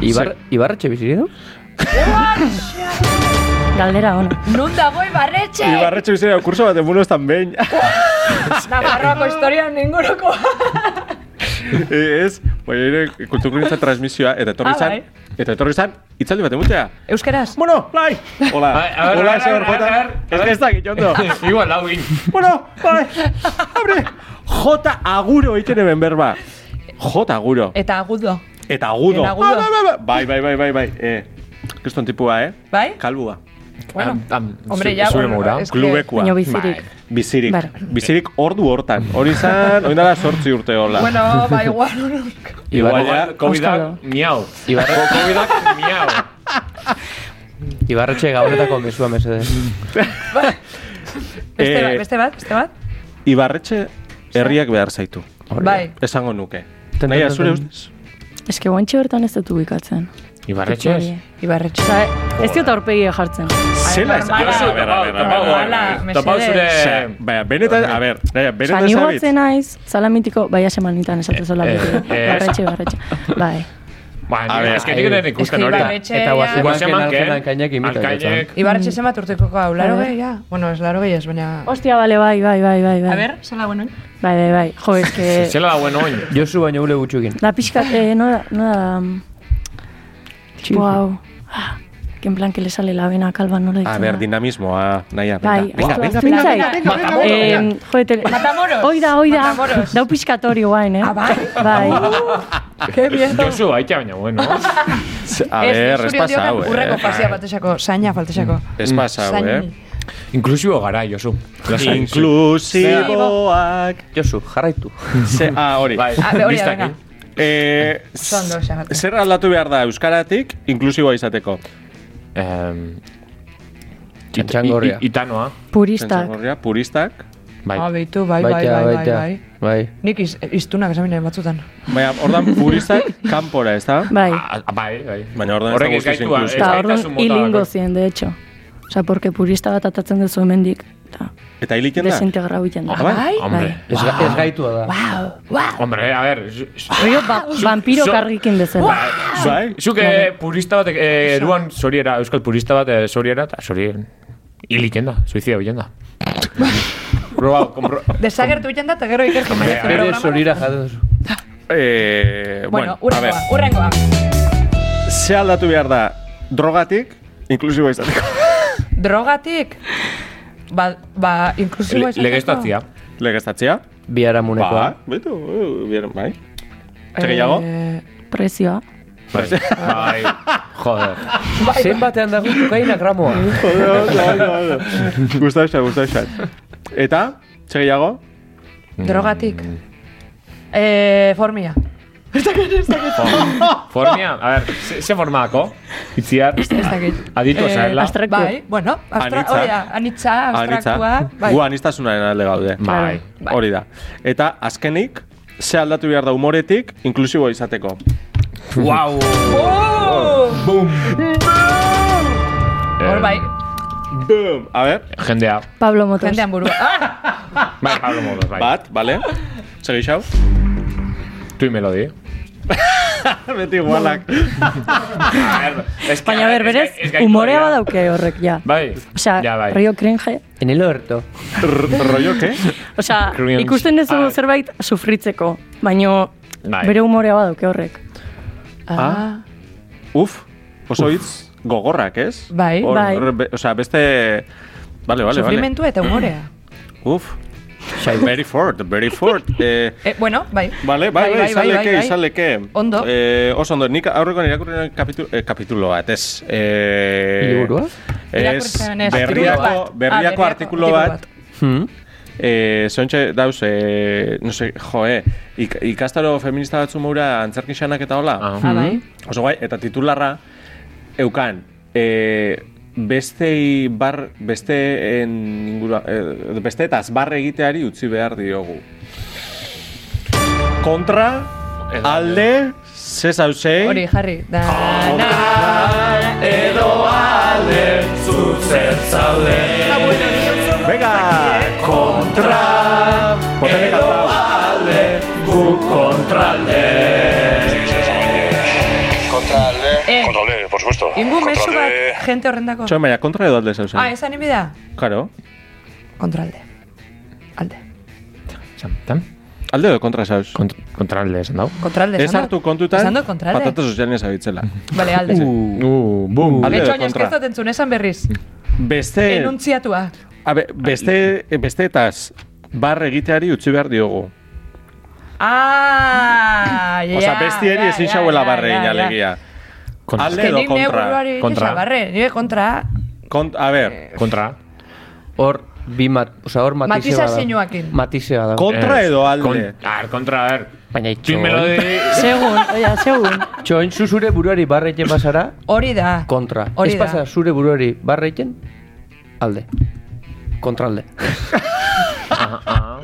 Ibar, Ibarretxe bizi du? Galdera ona. Nun dago Ibarretxe! Ibarretxe bizera kurso bat emuno estan behin. Nafarroako historia ninguruko. Ez, bai, ere kulturgintza transmisioa, eta etorri Ah, zan, bai. Eta etorri zan, itzaldi bat emutea. Euskeraz? Bueno, bai! Hola, hola, señor a ver, J. a ver, Ez que ez dakit, ondo. Igual, lau in. Bueno, bai, abre. J aguro egiten hemen berba. J aguro. Eta agudo. Eta agudo. En agudo. Bai, bai, bai, bai, bai, bai. Eh, kriston tipua, eh? Bai? Kalbua. Bueno, Am- am- hombre, zu- ya, zure bueno, es Klubekua. Baina bizirik. Bizirik. Bar. Bizirik ordu hortan. Hori zan, hori dara sortzi urte hola. Bueno, ba, igual. Igual Ibar, ja, Covidak, Auskalo. miau. Ibarre, Covidak, miau. Ibarretxe gauretako mesua mesedez. Beste Eh, bat, beste bat, beste bat? Ibarretxe herriak behar zaitu. Bai. Esango nuke. Naia, zure ustez? Ez que guantxe bertan ez dut ubikatzen. Ibarretxez. Ibarretxe. Osa, ez diot aurpegia jartzen. Zela ez... Topau mesedez. zure... Baina, benetan, a ver, naia, benetan ni zabit. guatzen naiz, salamitiko, bai semanitan esatu zola Eh, beti. eh, Barretxe, barretxe. Bai. Ba, A ver, es que nik den ikusten Es hori. Ibarretxe, Eta ja. guazen kainek imita. Ibarretxe zenbat urteko hau, laro gehi, ja? Bueno, ez laro gehi ez, baina... Ostia, bale, bai, bai, bai, bai, bai. A ver, zela bueno. Bai, bai, bai. Jo, es que... Zela da bueno oin. Josu baino gure gutxukin. Da pixka, eh, no da, mm, Tipo hau. Ah, que en plan que le sale la vena calva, no le A ver, dinamismoa, naia, venga, Bai, venga, venga, venga, venga, venga, venga, Eh, venga. jo, tele... Matamoros. Oida, oida. Matamoros. Dau pixkatori guain, eh? Ah, bai? Bai. Qué bien. Josu, aita baina, bueno. A ver, ez pasau, Urreko eh. pasia batesako, saina faltesako. Ez pasau, Sain. eh. Inklusibo gara, Josu. Inklusiboak. Josu, jarraitu. Ah, hori. Bai, Ah, hori listak. Eh, Xagatu. zer aldatu behar da euskaratik inklusiboa izateko? Em, Txantxangorria. i- i- Itanoa. Puristak. Puristak. Bai. Ah, beitu, bai, bai, bai, bai, bai. Bai. Nik iz, iztunak esan binen batzutan. Baina, ordan puristak kanpora, ez da? Bai. Ah, Bai, bai. Baina ordan ez da Horrek ez guztiz gaitua, inklusibo. ez Eta mota hilingo zien, de hecho. Osa, porque purista bat atatzen duzu hemendik. Eta Eta hiliten da? desintegrau egiten da. Ah, bai? Hombre, Ez, ga- ez gaitua da. Wow, wow. hombre, a ver. Rio ba, vampiro so- kargikin bezala. Bai? Zuk eh, purista bat, eh, eruan zoriera, euskal purista bat eh, zoriera, eta zorien hiliten da, suizida bilen da. Proba, kompro... Desagertu egiten da, eta gero ikertu merezi Bere Bere programa. zorira jaten duzu. Eh, Bueno, bueno, a ver. urrengoa, urrengoa. Ze aldatu behar da drogatik, inklusibo izateko. Drogatik, ba, ba inklusibo Le- Legeztatzia. Legeztatzia? Biharamunekoa. Ba, betu, eh, bier- bai. Zer gehiago? Eh, Prezioa. Bai. Joder. Zen batean dago kokaina gramoa. Gustau xat, gustau xat. Eta, zer gehiago? drogatik. Eh, formia. Formia, a ver, ze, ze formako? Itziar, Ez dakit. aditu Eh, zaela. abstraktu. Bai, bueno, abstra, Anitza. hori da, anitza, abstraktua. Anitza. Bai. Gu anistasunaren alde gaude. Bai. Bai. Hori da. Eta azkenik, ze aldatu behar da humoretik, inklusibo izateko. Wow. Oh! Hor bai, Boom! A ver, Jendea. Pablo Motos. jendean burua. Bai, Pablo Modos, bai. bat, bale? Segi xau? Tui melodi. Beti igualak. Baina ber, berez, umorea badauke horrek, ja. Bai. Osea, ja, bai. Rio cringe. En el orto. Rollo, ke? Osea, Cringe. ikusten duzu Ah. zerbait sufritzeko, baino Bai. bere umorea badauke horrek. Ah. Uf, oso hitz gogorrak, ez? Bai. Hor- Bai. hor be- Osea, beste... Vale, vale, vale. Sufrimentua eta umorea. Uf. Very fort, very fort. Eh, Eh, bueno, bai. Vale, bai, bai, izaleke, izaleke. Ondo. Eh, oso ondo, nik aurreko irakurri kapitulo, eh, kapitulo bat, ez. Eh, Liburua? Ez, ez, berriako, berriako Ah, artikulu artikulu bat. Hmm? Eh, zontxe dauz, eh, no sé, jo, eh, ik, ikastaro feminista batzu moura antzerkixanak eta hola. Ah. Ah, bai. Oso guai, eta titularra, eukan, eh, bestei bar, beste en ingura, eh, beste eta barre egiteari utzi behar diogu. Kontra, alde, ze zauzei, Hori, jarri. Da, na, Edo alde zuzer zaude venga, Kontra kantau. alde gu kontralde Supuesto. ingu mesu bat jente horrendako. Txoen, baina, kontra edo alde zauzei. Ah, esan ibida? Claro. Kontralde. Alde. Tan? Alde edo kontra zauz. Kont kontra alde esan dau. Kontralde. Ez esan hartu dut. kontutan, Esan dut kontralde. patata sozialen zabitzela. Vale, alde. Uh, boom. Alde Betxo, edo kontra. eskezot entzun, esan berriz. Beste, Enuntziatua. a be, beste, besteetaz, bar egiteari utzi behar diogu. Ah, ja, Osa, bestieri ja, ezin ja, xauela ja, barre ja, ja. alegia. Kontra. Alde edo kontra. buruari Kontra. kontra. barre, nire kontra. Kont, a ber, Kontra. Hor, bi mat, oza, hor matizea Matiza bada. zeinuakin. Matizea da. kontra Ez. edo alde. Kon, a ver, kontra, a ver. Baina Tui itxoin. melodi... Segun, oia, segun. Txoin zu zure buruari barreiten bazara, Hori da. kontra. Hori Ez da. pasa zure buruari barreiten, alde. Kontralde. Ah, ah.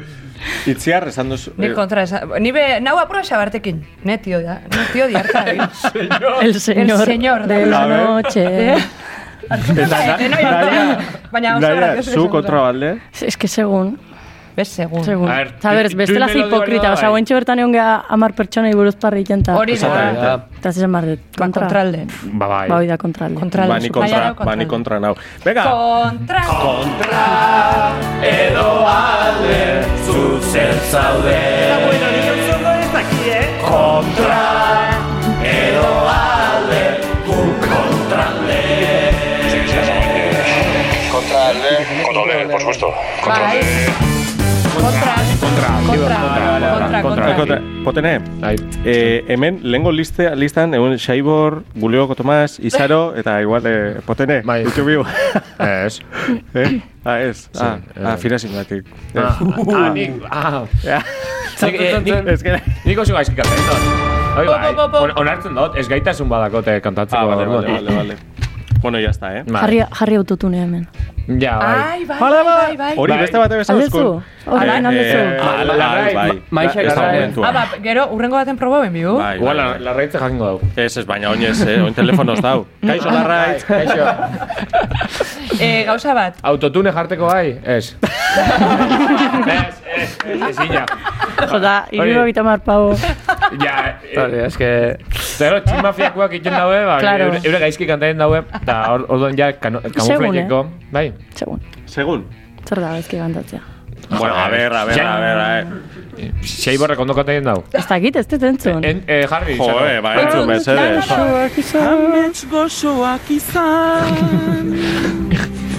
Itziar esan duzu. Ni eh, kontra esa. Ni be, nau apura xabartekin. Ne, tio da. Ne, tio di harta. El señor, El señor de de la noche. Eta Eh, Baina, oso gracioso zu esan kontra balde. Es que segun, Bez, segun. segun. A ver, Eta berez, tu- bestela tu hipokrita, bai. osea, guentxe bertan egon geha amar pertsonei buruz parri itenta. Hori da. Eta zesan barret, Ba, kontra. kontralde. Ba, bai. Ba, da kontralde. Kontralde. Ba, ni kontra, ba, ni kontra nau. Venga, Kontra. Edo alde zuzer zaude Kontra Edo alde gu kontralde Contralde. Contralde, por supuesto. Bai. Kontra. Kontra. Kontra. Kontra. kontra. Kontra. Potene, eh, hemen, lehengo liste, listan, egun Xaibor, Gulioko Tomas, Izaro, eta igual, eh, potene, Bai. YouTube biu. Ez. eh? Ah, ez. Ah, eh. ah, finasin batik. Ah, ah, nik... Ah. Ja. Nik, eh, nik, oso gaizki kantatzen dut. Bai, onartzen dut, ez gaitasun badakote kantatzeko. Ah, vale, vale, vale. Bueno, ya está, eh? Bai. Jarri, jarri autotune hemen. Ja, bai. Ai, bai, bai, bai, bai. Hori Bai. beste? Hori Eh, aldezu? eh, Ah, bai, bai. maixa. Ah, ba, gero, urrengo baten probaben bigu. Bai, Igual, bai, la, bai. la reitze jakingo dugu. Ez, ez, baina oinez, eh? Oin telefonoz dau. Kaixo larraitz. Kaixo. Eh, gauza bat. Autotune jarteko bai? Ez. ez, ez, ez, ina. Jota, iruro bitamar pau. Ja, Hori, eh, ez que... Zero, tximafiakoak egiten daue, ba, Claro. eure, eure gaizki kantatzen daue, eta or- orduan ja Segun, kamuflekeko, bai. Segun. Segun. Zer da, ezki gantatzea. Bueno, a ver, a ver, a ver, a ver. Sei borrek ondo kontaien dau. Ez dakit, ez dut entzun. En, eh, Jarri, Jo, izango. eh, ba, entzun, mesedez. Amets gozoak izan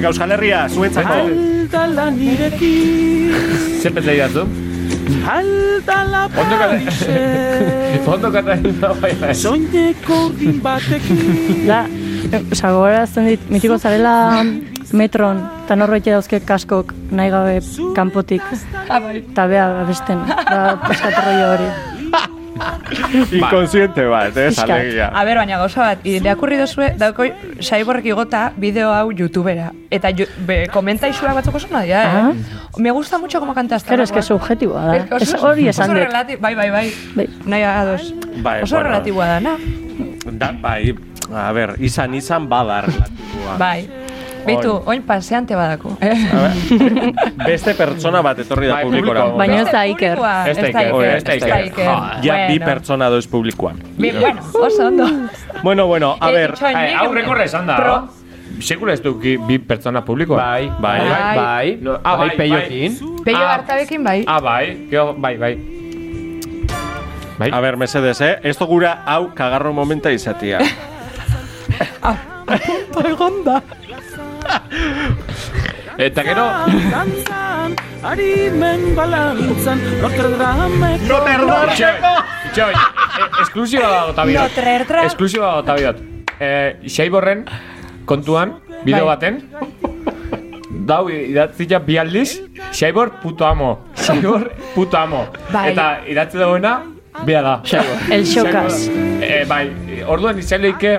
Venga, Euskal Herria, zuentzako. Aldala nirekin Zer pentsa idazu? Aldala Ondo kata- Parise Ondo kontaien dau, bai, bai. Soineko urdin batekin Da, oza, gogorazten dit, mitiko zarela metron, eta norbait dauzke kaskok nahi gabe kanpotik, eta bea abesten, da paskatorroi hori. Inkonsiente bat, eh, Pixkat. alegia. A ber, baina gauza bat, irakurri dozue, dauko saiborrek igota bideo hau youtubera. Eta ju, be, komentaizua batzuk oso nadia, eh? Ah. Me gusta mucho como canta esta. Claro, es que subjetiboa da. Oso- Ez hori esan dut. Bai, bai, bai. Bai. Nahi ados. Bai, oso bueno. relatiboa da, na? Da, bai, a ver, izan izan bada relatiboa. Bai. Beitu, oin paseante badako. Eh? Beste pertsona bat etorri da Bai, publikora. publiko. Baina ez da Iker. Ez da da Iker, ez da da Iker. Ja, bi Bueno. pertsona doiz publikoan. Bi, bueno, oso ondo. Bueno, bueno, a Eh, ver, rekorre esan da, Pro- no? Sekula ez duki bi pertsona publikoa. Bai, Bai. bai, bai. No, ah, bai, bai, peiokin. Peio Ah. hartabekin bai. Ah, bai, bai, bai. Bai, a ver, mesedes, eh? Esto gura hau kagarro momenta izatia. Egonda. eta gero, Dantzan, arimen balantzan Notre Dame Itxoin, itxoin, e- esklusiba dago tabiot. Notre Dame. Esklusiba dago tabiot. Eh, Xaiborren kontuan, bideo Bai. baten, dau idatzia bi aldiz, Xaibor puto amo. Xaibor puto amo. Bai. Eta idatzi dagoena, bea da. El xokas. Eh, bai, orduan izan leike,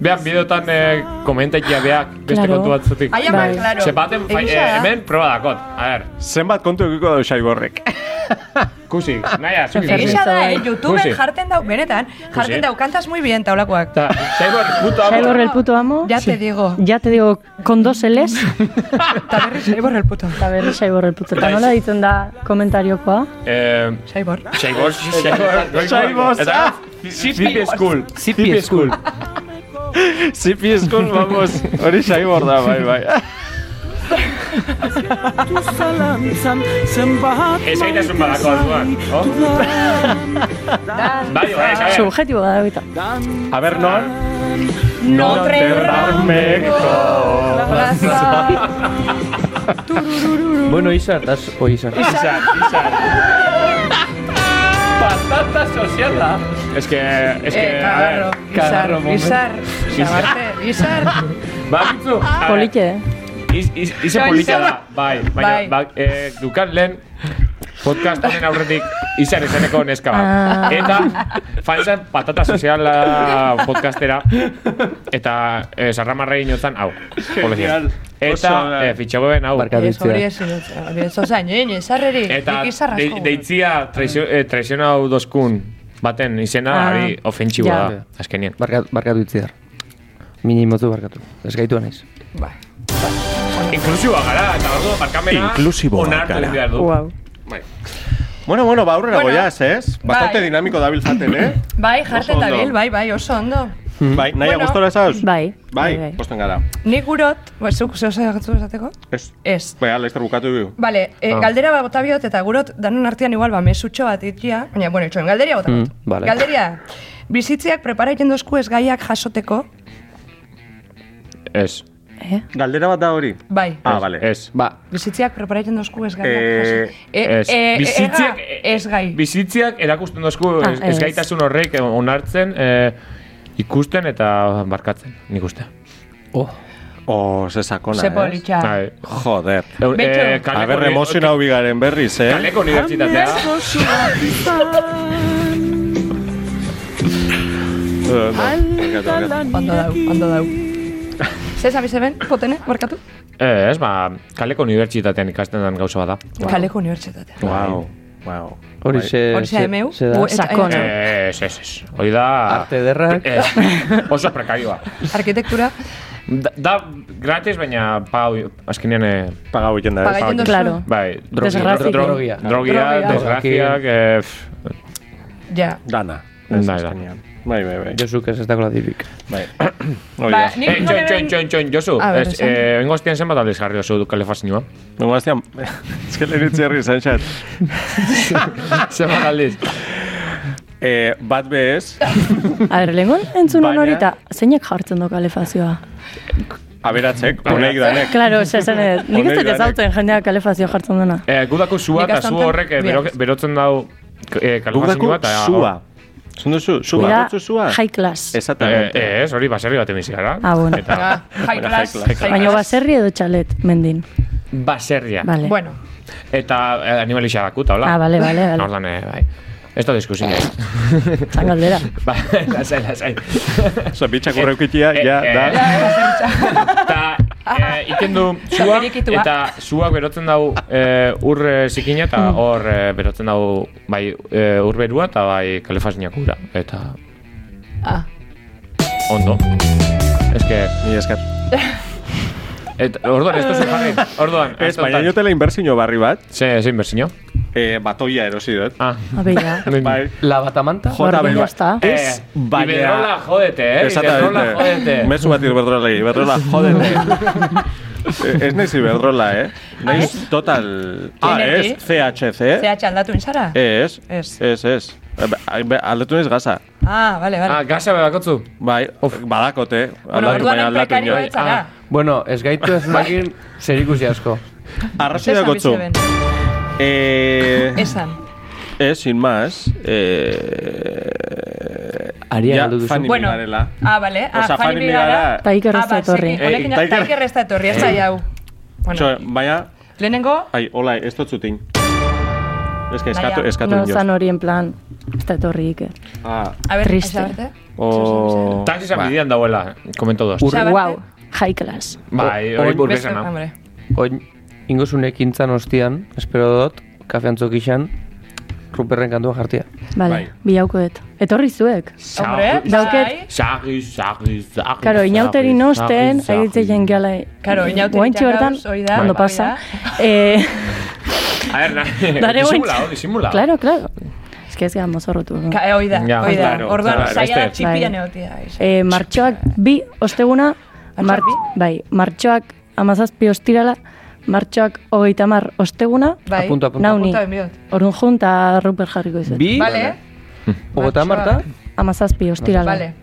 behan bideotan eh, komentaikia beak beste Claro. kontu batzutik. Ai, ama, Bai. claro. Se baten, eh, da. hemen proba dakot. A ver, Zenbat kontu egiko dau Xaiborrek. Kusi, naia, zuki. Egia da, eh? Bai. Kusi. jarten dau, benetan, jarten dau, kantas muy bien, taulakoak. Eta, Xaibor puto amo. Saibor el puto amo. Ya te digo. Ya te digo, con dos L's. Eta berri Saibor el puto. Eta berri Saibor el puto. Eta nola ditzen da komentariokoa? Eh, Saibor. Xaibor, Xaibor, Xaibor, Eta, ah, Zipi School. Zipi School. Zipi eskun, vamos. Hori Xaibor da, bai, bai. Zalantzan zenbat Ez gaitasun badako alduan, oh? Bai, bai, bai. Subjetibo da, eta. A ver, non? Notre Dameko. Plaza. Bueno, Izar, das, o Izar. Izar, izar. Patata soziala. Es que, es que, Eh, a ver, Izar. Izar. Izar. Ba, bitzu, a ver, Polite, eh? Iz, iz, ize Bai, izan- da, bai, baina, Bai. ba, eh, dukan lehen podcast honen aurretik izan ezeneko neska bat. Ah. Eta, fanzan patata soziala podcastera, eta eh, sarramarra inotzan, hau. Genial. Eta, Oso, eh, fitxagoen, hau. Barkatu Ez hori itzia. ez, ez ozain, eh, Izarreri. Eta deitzia eh, traiziona hau dozkun baten izena, Ah. hori ofentsiboa Ja. da, azkenien. Barkatu, barkatu itzidar. Minimotu barkatu. Ez gaitu anaiz. Bai. Inklusiboa gara, eta ordu barkamena Inklusiboak onartu gara. Wow. Bai. Bueno, bueno, ba, aurrera Bueno, goiaz, ez? Bastante bai. dinamiko dabil zaten, eh? Bai, da ondo. bil, bai, bai, oso ondo. Bai, nahi Bueno. gustora zauz? Bai. Bai, posten gara. Nik gurot, ba, zuk zeu zaitu esateko? Ez. Ez. Bai, laizter bukatu du. Vale, eh, Ah. galdera bat bota biot eta gurot danon artean igual ba mesutxo bat itia, baina bueno, itxoen galderia bota Mm, vale. Galderia, bizitziak prepara egiten dozku ez gaiak jasoteko, Ez, Eh? Galdera bat da hori? bai. Ah, bale. ez. Ba, Bizitziak prepara egiten dozku ez gaiak Eh. Eh, Ez, eh, bizitziak, ez gai. bizitziak erakusten dozku Ah, ez, ez. ezgaitasun horrek onartzen, eh, ikusten eta barkatzen, nik uste. oh, Oh, ze sakona, Ze eh? politxa. Bai. Joder. Eh, A kaleko ber, uni- emozionau bigaren berriz, eh? Kaleko unibertsitatea. Izan Eh. Ondo dau, ondo dau. Zer zabiz eben, potene, markatu? Eh, ez, ba, kaleko unibertsitatean ikasten den gauza bada. Kaleko unibertsitatea. Wow, wow. hori Bai. ze... Hori ze emeu? ze da. Sakona. Eh, ez, ez, ez. Hori da... Arte ederrak. Eh, oso prekarioa. Arkitektura, Da, da gratis, baina pagau, azkenean, eh, Pagau egiten da, Paga ez? egiten. Claro. bai, drogia, drogia, Drogia. desgraziak, eh, ja. Dana. Ez, Bai, da. azkenean. Bai, bai, bai. Josuk ez ez dago dibik. Bai. Hori Ba, da. nik Eh, txoin, nore txoin, txoin, txoin, Josu. A Ez, esan. eh, Oingo aztian zenbat aldiz jarri oso kalefazioa? Nengo aztean, ez que lehenitzi herri izan xat. Zenbat aldiz? Eh, bat bez, A ber, lehengon entzun Baina- hori eta zeinek jartzen du kalefazioa? aberatzek, honek danek. Claro, ose, esan edo, nik ez dut danek. ezautzen jendeak kalefazioa jartzen duna. Eh, gudako sua eta zu astantan horrek eh, berotzen dau eh, kalefazioa Gugako eta... sua. Zundu zu, zu bakotzu sua? high class. Exactamente. Eh, ez, hori baserri baten bizi gara. Ah, bueno. Eta Ah, high Bueno, class. class. high Baina class. baserri edo txalet, mendin. baserria. Vale. Bueno, Eta eh, animalixa dakuta, hola? Ah, vale, vale, vale. Ordan, eh, bai. Ez da diskusi nahi. Zan galdera. ba, lasai, lasai. Osa, bitxak urreukitia, Eh, ja, eh, da. Eta eh, iken du sua, eta suak berotzen dau eh, ur eh, zikina, eta Mm. hor eh, berotzen dau bai eh, ur berua, eta bai kalefazioak ura. Eta ah, ondo. Que... Ni esker. Et, orduan, ez duzu jarri. Orduan, Ez, baina jotela inbertsio barri bat, Ze, zein berzino? eh, batoia erosi dut. Ah. Abeia. Bai. La batamanta? Jota, bai. Ez, baina... Iberdrola, jodete, eh? Iberdrola, jodete. Mezu bat Iberdrola, Iberdrola, jodete. Eh, Ez naiz Iberdrola, eh? Naiz total... Ah, ez, CHC. CH aldatu inzara? Ez, Ez. ez, ez. Eh, Aldatu naiz gaza. Ah, vale, vale. Ah, gasa bedakotzu? Bai, badakote. bueno, Aldatu, baina aldatu inoiz. Ez. Bueno, ez gaitu ez makin zer ikusi asko. Arrazoi Zesan dakotzu. bizeben. Eh, Esan. ez, sin más. Eh, Aria ja, galdu duzu. Fanny Bueno. Migarela. Ah, vale. Ah, Osa, Fanny Fanny Migara. Migara... Ta Iker ez da Ah, ba, etorri. Eh, ez da etorri, ez da jau. Bueno, Txo, baina... lehenengo, Ai, hola, ez dut zutin. Ez que eskatu, eskatu No, zan hori en plan, ez da etorri Iker. Ah, a ver, Triste. Xabarte? o... Taxi Ba. bidean dauela, komento dos. Ur, Xabarte? wow, high class. Bai, hori hau. hombre. Oin, ingozunek intzan ostian, espero dut, kafe antzok izan, ruperren kantua jartia. Vale, Bai. bilauko dut. Etorri zuek. Hombre, Dauket- bai. Sagi, sagi, sagi. Karo, inauteri nosten, egitzen jen gala. Karo, inauteri bertan, gauz, hori da, ondo pasa. Eh, A ver, na, Dare disimula, guaintxe. hau, disimula. claro, claro. Ez que ez gara mozorrotu. no? Ka, eh, hoi da, Ja, hoi da. claro, Orduan, zaila da beste. txipian Bai. egotia. ez. Eh, martxoak bi osteguna, Bi? bai, martxoak amazazpi ostirala, martxoak hogeita mar osteguna, Bai, Apunta, apunta. nauni, Apunta benbiot. orun jun eta ruper jarriko izut. Bi, Vale, ogota marta, Amazazpi ostirala. vale.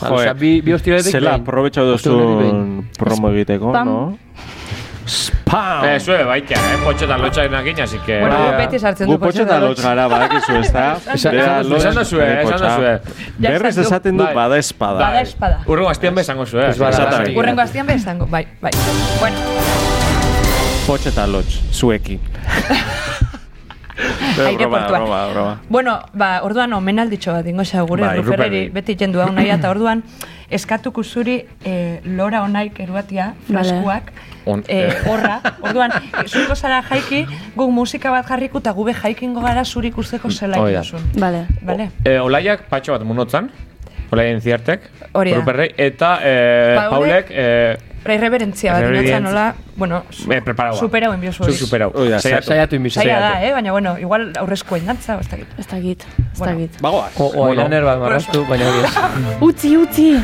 Osea, bi, bi hostiratik Zela aprobetxau duzun promo egiteko, no? Spam! Eh, zue, baita, eh, potxo eta lotxa enakin, así que... Bueno, Ba, beti sartzen du Gu potxo eta lotx gara, badakizu ez da. Esan- esan- lotx, esan Berriz esan du. esaten du Bai. bada espada. Bada espada. Urrengo aztian bezango zue. Urrengo aztian bezango, bai, bai. Bueno, Potx eta lotx, zuekin. Aireportua. Broma, broma. Bueno, ba, orduan omenalditxo bat ingo xa gure Bai, Ruperreri Ruperri. beti jendu hau nahi eta orduan eskatuko zuri eh, lora onaik eruatia, freskuak, On- eh, horra. Orduan, zuriko zara jaiki, guk musika bat jarriko eta gube jaikingo gara zuri ikusteko zela Hoi da. ikuzun. Vale. Vale? Eh, olaiak patxo bat munotzan, olaien ziartek, Hori da. Eta eh, Paulek- Paulek, eh, Reverentzia bat Reverentzia. inotzen nola, bueno, su- eh, superau enbiozu Zu hori. superau. Hoi da, Saiatu. Saiatu inbizu. Zaila da, eh? Baina, bueno, igual aurrezko indantza, o ez dakit. Ez dakit, ez dakit. Bagoaz. O, o eyeliner bat marraztu, baina hori. Utzi, utzi,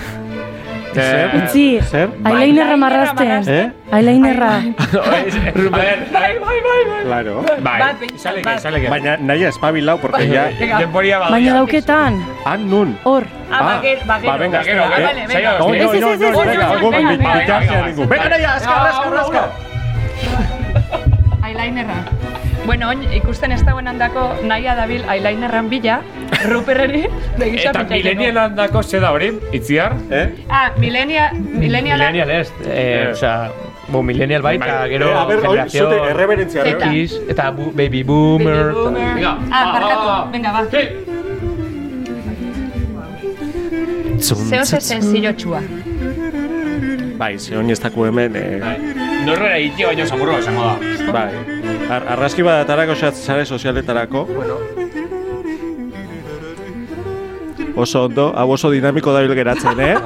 Eh, utzi. Zer? Eyelinerra marrazten. Eh? Eyelinerra. a ver, bai, bai, bai, Claro. bai. Behintzat, Izaleke. Baina nahi espabilau, porque ya... Venga. Denboria badia. Baina dauketan, Han nun. hor. Ah, baguero, baguero. Ba, venga, Baguero, Ah, baguero. vale, Zaila, venga. No, Ez, no, ez, no, ez, no, ez, venga, ez, gogo venga, min venga, bitartea venga, ningún. venga. Venga, naia, azkar, azkar, azkar. Eyelinerra. Bueno, oin, ikusten ez dauen handako naia dabil eyelinerran bila, Ruperreri begisa Eta millennial handako ze da hori, itziar? Eh? Ah, milenia, milenial. Millennial ez, eh, osea, bo, millennial bai, eta gero Eh, a ver, hori, generazio zute, erreberentzia. Zeta. X, eta bu, baby boomer. Baby boomer. Venga, Ah, va, barkatu, venga, ba. Sí. Zeo ze sencillo txua. Bai, ze honi ez daku hemen, eh, Norrera itio baino zamurro esango da. bai. Ar arrazki badatarako, sare sozialetarako. Bueno. Oso ondo, hau oso dinamiko dabil geratzen, eh?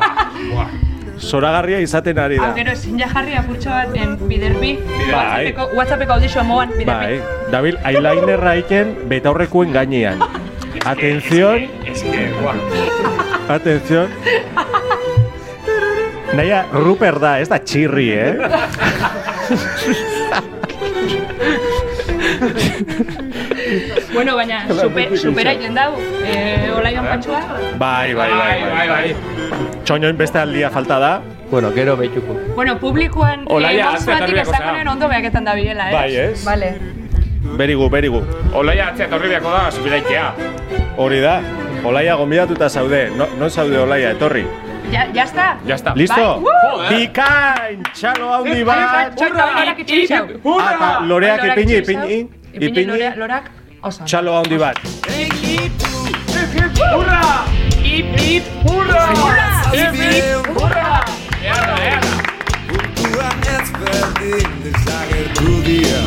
Zoragarria izaten ari Hau da. gero ezin ja jarri apurtxo bat en biderbi, Bai. WhatsAppeko, WhatsAppeko audizioa moan biderbi. Bai, dabil eyelinerra iken betaurrekoen gainean. Atención, Es que, atención. Naia, Rupert da, ez da txirri, eh? Bueno, baina, super, supera iten dau. Eh, Olaian patxua. Bai, bai, bai, bai, bai. Txoñoin beste aldia falta da. Bueno, gero behituko. Bueno, publikoan Olaia, eh, batik etorri ez beharko dagoen ondo behaketan da bilela, eh? Bai, ez? Vale. Berigu, berigu. Olaia atzea torri da, subiraitea. Hori da. Olaia gonbidatuta zaude. No, non zaude Olaia, etorri. Ya, ya está. Ya está. Listo? Bikain! Txalo handi bat! Txorta lorak itxeizau. Ata, loreak Lorak. ¡Hip, hip! ¡Hurra! ¡Hip, hip! ¡Hurra! ¡Earra, earra!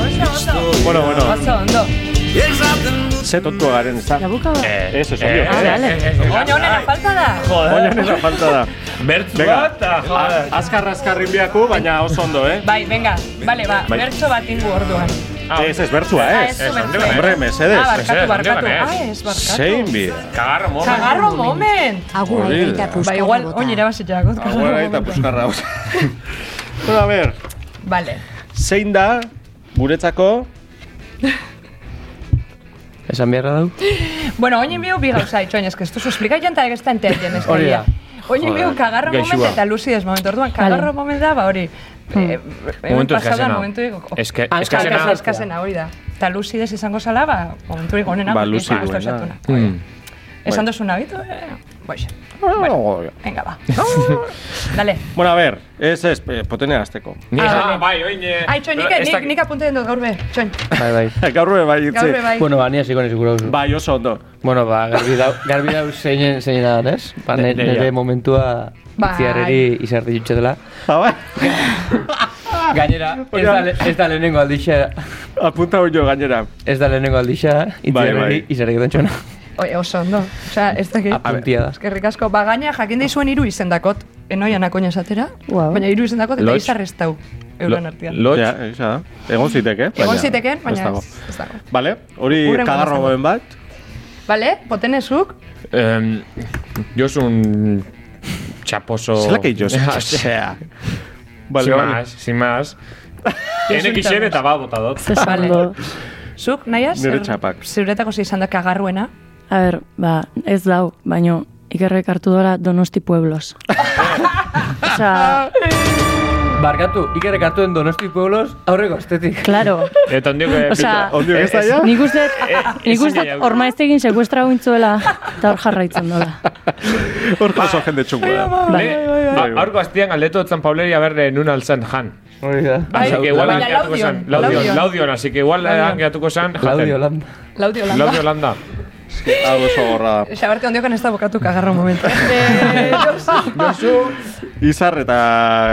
Oso, oso. Bueno, bueno. Oso, ondo. Ze tontua garen, ez da? Jabuka bat. Eh, Eso, es eh, obvio. eh, vale. eh, eh, Oño, onena falta da. Oian esa falta da. Bertz Venga. bat, joder. Azkar azkarrin biaku, baina oso ondo, eh? Bai, venga. Vale, ba, Bai. bertso bat ingu orduan. Ah, Ez, ez bertzua, Ah, ez. ez bertso. Hombre, mesedez. Ah, barkatu, barkatu. Ah, ez. ez, barkatu. Zein bida. Kagarro, moment. Kagarro moment. Agua Hori eta da. Ba, puskarra igual, bota. oin irabazitxeakot. Aguera eta puskarra. bueno, a ver, Vale. zein da guretzako Esan beharra dau? Bueno, oin enbiu bi gauza itxoin, ez que esto su explica janta que está entendien, ez da. Oin enbiu kagarro gaixua. moment eta luzides moment. Orduan, kagarro moment da, ba hori. Eh, Momentu pasau da eskasena. Momentu Eske, eskasena. eskasena. Eskasena, hori da. Eta luzides izango zala, ba, momentu onena. Ba, luzi gustu duena. osatuna. Mm. Esan dozu nabitu, eh, boix. Venga, ba. Dale. Bueno, a ver, ez ez, eh, potenea azteko. Ni, Ah, ah, bai, oin... eh, Ai, nik, ez nik, dakit- nik apunte dut gaur be, txoin. Bai, bai. Gaur be bai, itzi. bai. Bueno, ba, ni hasiko nizik gura Bai, oso ondo. Bueno, ba, garbi dau, garbi dau zeinen, zeinen da, ez? Ba, ne- nire momentua Bai. itziarreri izarri jutxe dela. Ah, bai? Gainera, ez da, le- ez da lehenengo aldixa, Apunta hori jo gainera. ez da lehenengo aldixa, Bai, itziarreri bai. izarri getan txona. Oi, oso ondo. Osea, ez dakit. Apuntia da. Eskerrik asko, ba gaina jakin daizuen hiru izendakot. Enoian akoina esatera, Wow. baina hiru izendakot eta Lotx. izarrestau euren artean. Lotx. Ja, da. Egon ziteke. Egon baina ziteken, ez baina dago. ez, ez dago. Vale, hori kagarro momen bat. Vale, potenezuk, Em, yo soy un chaposo... Zela que jo, Ja, osea. Sin Vale, vale. más, sin más. Tiene que ser eta ba botadot. Zesando. zuk, nahiaz? Nire txapak. Zuretako ze izan da kagarruena. A ber, ba, ez dau, baino ikerrek hartu dola Donosti Pueblos. Osea, Barkatu, ikerrek hartu den donosti pueblos aurreko astetik. claro. Eta ondio que... Osea, Ondio ez da ja? nik uste, nik ezin uste ormaiztegin sekuestra guintzuela, eta hor jarraitzen dola. Hor oso jende txungo da. Bai. Bai, Aurko aztian galdetu otzen Pauleri a berre nun altzen jan. Así que igual hankeatuko Laudion, zan. Laudion, Laudion. Así que igual Laudion. hankeatuko zan. Laudio lan. Laudio landa. Landa. Hau oso gorra da. Xabarte ondiokan ez da bokatu kagarro momentu. eh, Josu. Izar eta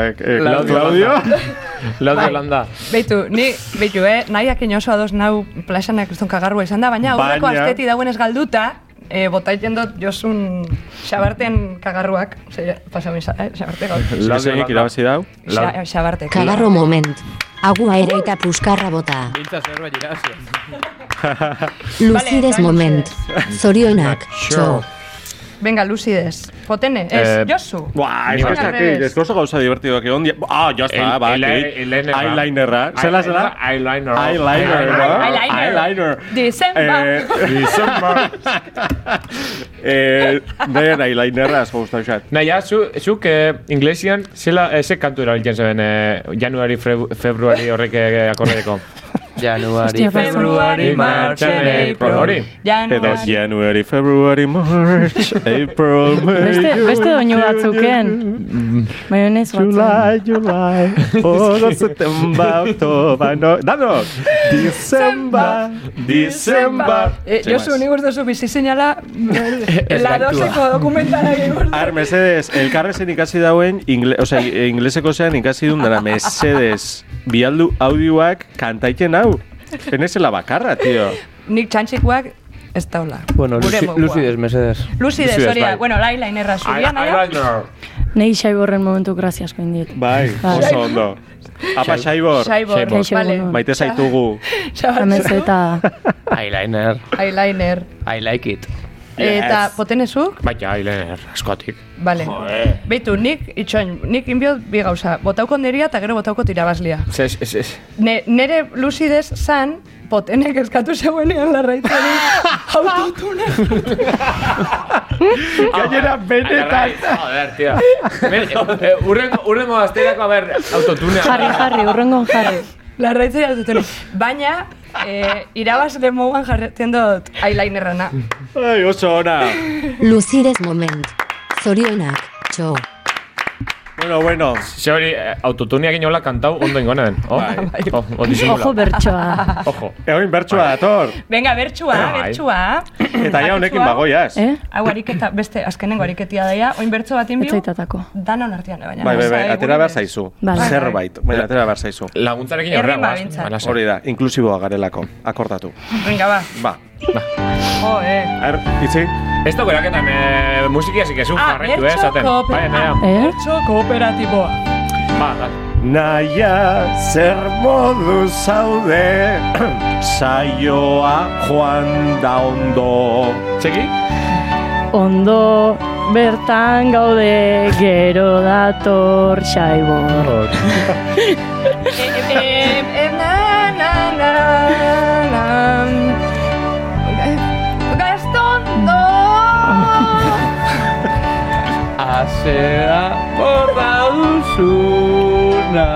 eh, Claudio Claudio. Laudio landa. Beitu, ni, beitu, eh, nahiak inoso ados nau plaxanak kriston kagarrua izan da, baina aurreko asteti dauen ez galduta, eh, botaiten dut josun xabarten kagarruak, Ose, pasa mi, eh, xabarte gaur. Zezeinik irabazi dau. Xa- Xabarte. Kagarro moment. Agua ere eta puskarra bota. Bintza zerbait irazio. Luzides Vale, moment. Zorionak, txo. Venga, luzides. Potene, ez, Eh, Josu. Buah, ez bai. que aquí, es que oso gauza divertidoak egon dia. Ah, ya está, El- ba, el- que- el- el- Eyelinerra. Zela, zela? Eyeliner. Eyeliner, no? Eyeliner. Eyeliner. December. Eh, eh, Nire eyelinerra asko gustau xat. Naia, zu, zuk eh, inglesian, zela, eh, ze kantu erabiltzen zeben eh, Januari, Febru- Februari horrek eh, akordeko. Januari, Hostia, Februari, March and April. Hori. Edo Januari. January, February, March, April, May, Beste, beste doinu batzuken. Maionez batzen. July, July, August, September, October, no, Danok! December, December. Eh, Josu, nik uste zu bizi zinala, la doseko dokumentala egin Ar, mesedes, elkarrezen ikasi dauen, ingle, osea, ingleseko zean ikasi duen dara, mesedes, bialdu audioak kantaiten hau. Penezela bakarra, tio. Nik txantxikuak ez daula. Bueno, Luci-. Lucides, mesedes. Lucides, hori da. bai. Bueno, eyelinerra zuria, naia. Nei xaiborren momentu graziasko indit. Bai, Bai. oso ondo. Apa, Xaibor, Shaibor. vale. maite zaitugu. Amez eta Eyeliner. Eyeliner. I like it. Eta Yes. potenezuk? Baina, hilen askotik. Vale. Beitu, nik, itxoin, nik inbiot bi gauza. Botauko neria eta gero botauko tirabazlia. Ez, ez, ez. Ne, nere lucidez zan, potenek eskatu zeuenean larraitzari autotune. Gainera, benetan. Joder, tio. Eh, Urrengo, urrengo asterako, a ber, autotunea. Jarri, jarri, urrengon jarri. Larraitzari autotune. Baina, eh, irabazle moguan jarretzen dut eyelinerrana. Ai, oso ona. Lucidez moment. Zorionak, txo. Bueno, bueno. Ze hori, eh, autotuneak inola kantau ondo ingonen. Oh, oh, oh, disimula. Ojo bertsoa. Ojo. Egoin bertsoa dator. Venga, bertxua, Bai. bertxua. Eta ja honekin bagoiaz. Eh? Hau ariketa, beste, azkenengo ariketia daia, oin bertso bat inbiu, zaitatako. danon artean, baina. Bai, bai, bai, atera behar zaizu. Vale. Zerbait, baina atera behar zaizu. Laguntzarekin guaz. Hori da, inklusiboa garelako, akordatu. Venga, ba. Ba, Jo, eh. er, itzi? Ez dago eraketan, eh, musiki hasi kezu Ah, jarraitu, eh, kooper- Bai, naia. Bertso kooperatiboa. Ba, ba. Naia zer modu zaude Saioa joan da ondo Txeki? Ondo bertan gaude gero dator xaibor. Azera borra duzuna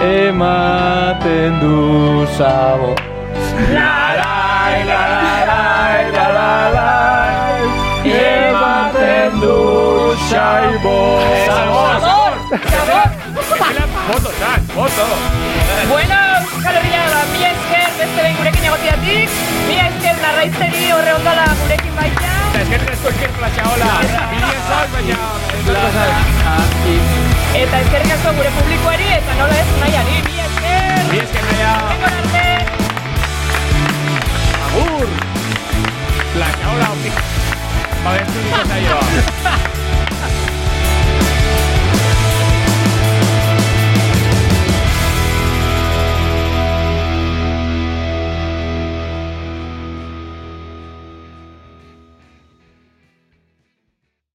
ematen du zabo. Larai, lararai, lararai, ematen du xaibo. Sabor! Sabor! Foto, zan, foto. Bueno, Euskal Herria da, mi esker beste behin gurekin egotiatik, mi esker larraitzeri horre ondola gurekin baita. Eta eskerrik asko esker plaxa, hola. Bidien zaz, baina... Eta eskerrik asko gure publikoari eta nola ez nahiari, mi esker! Mi esker naia. Vengo arte! Agur. Plaxa, hola. Ba, ez du zaioa.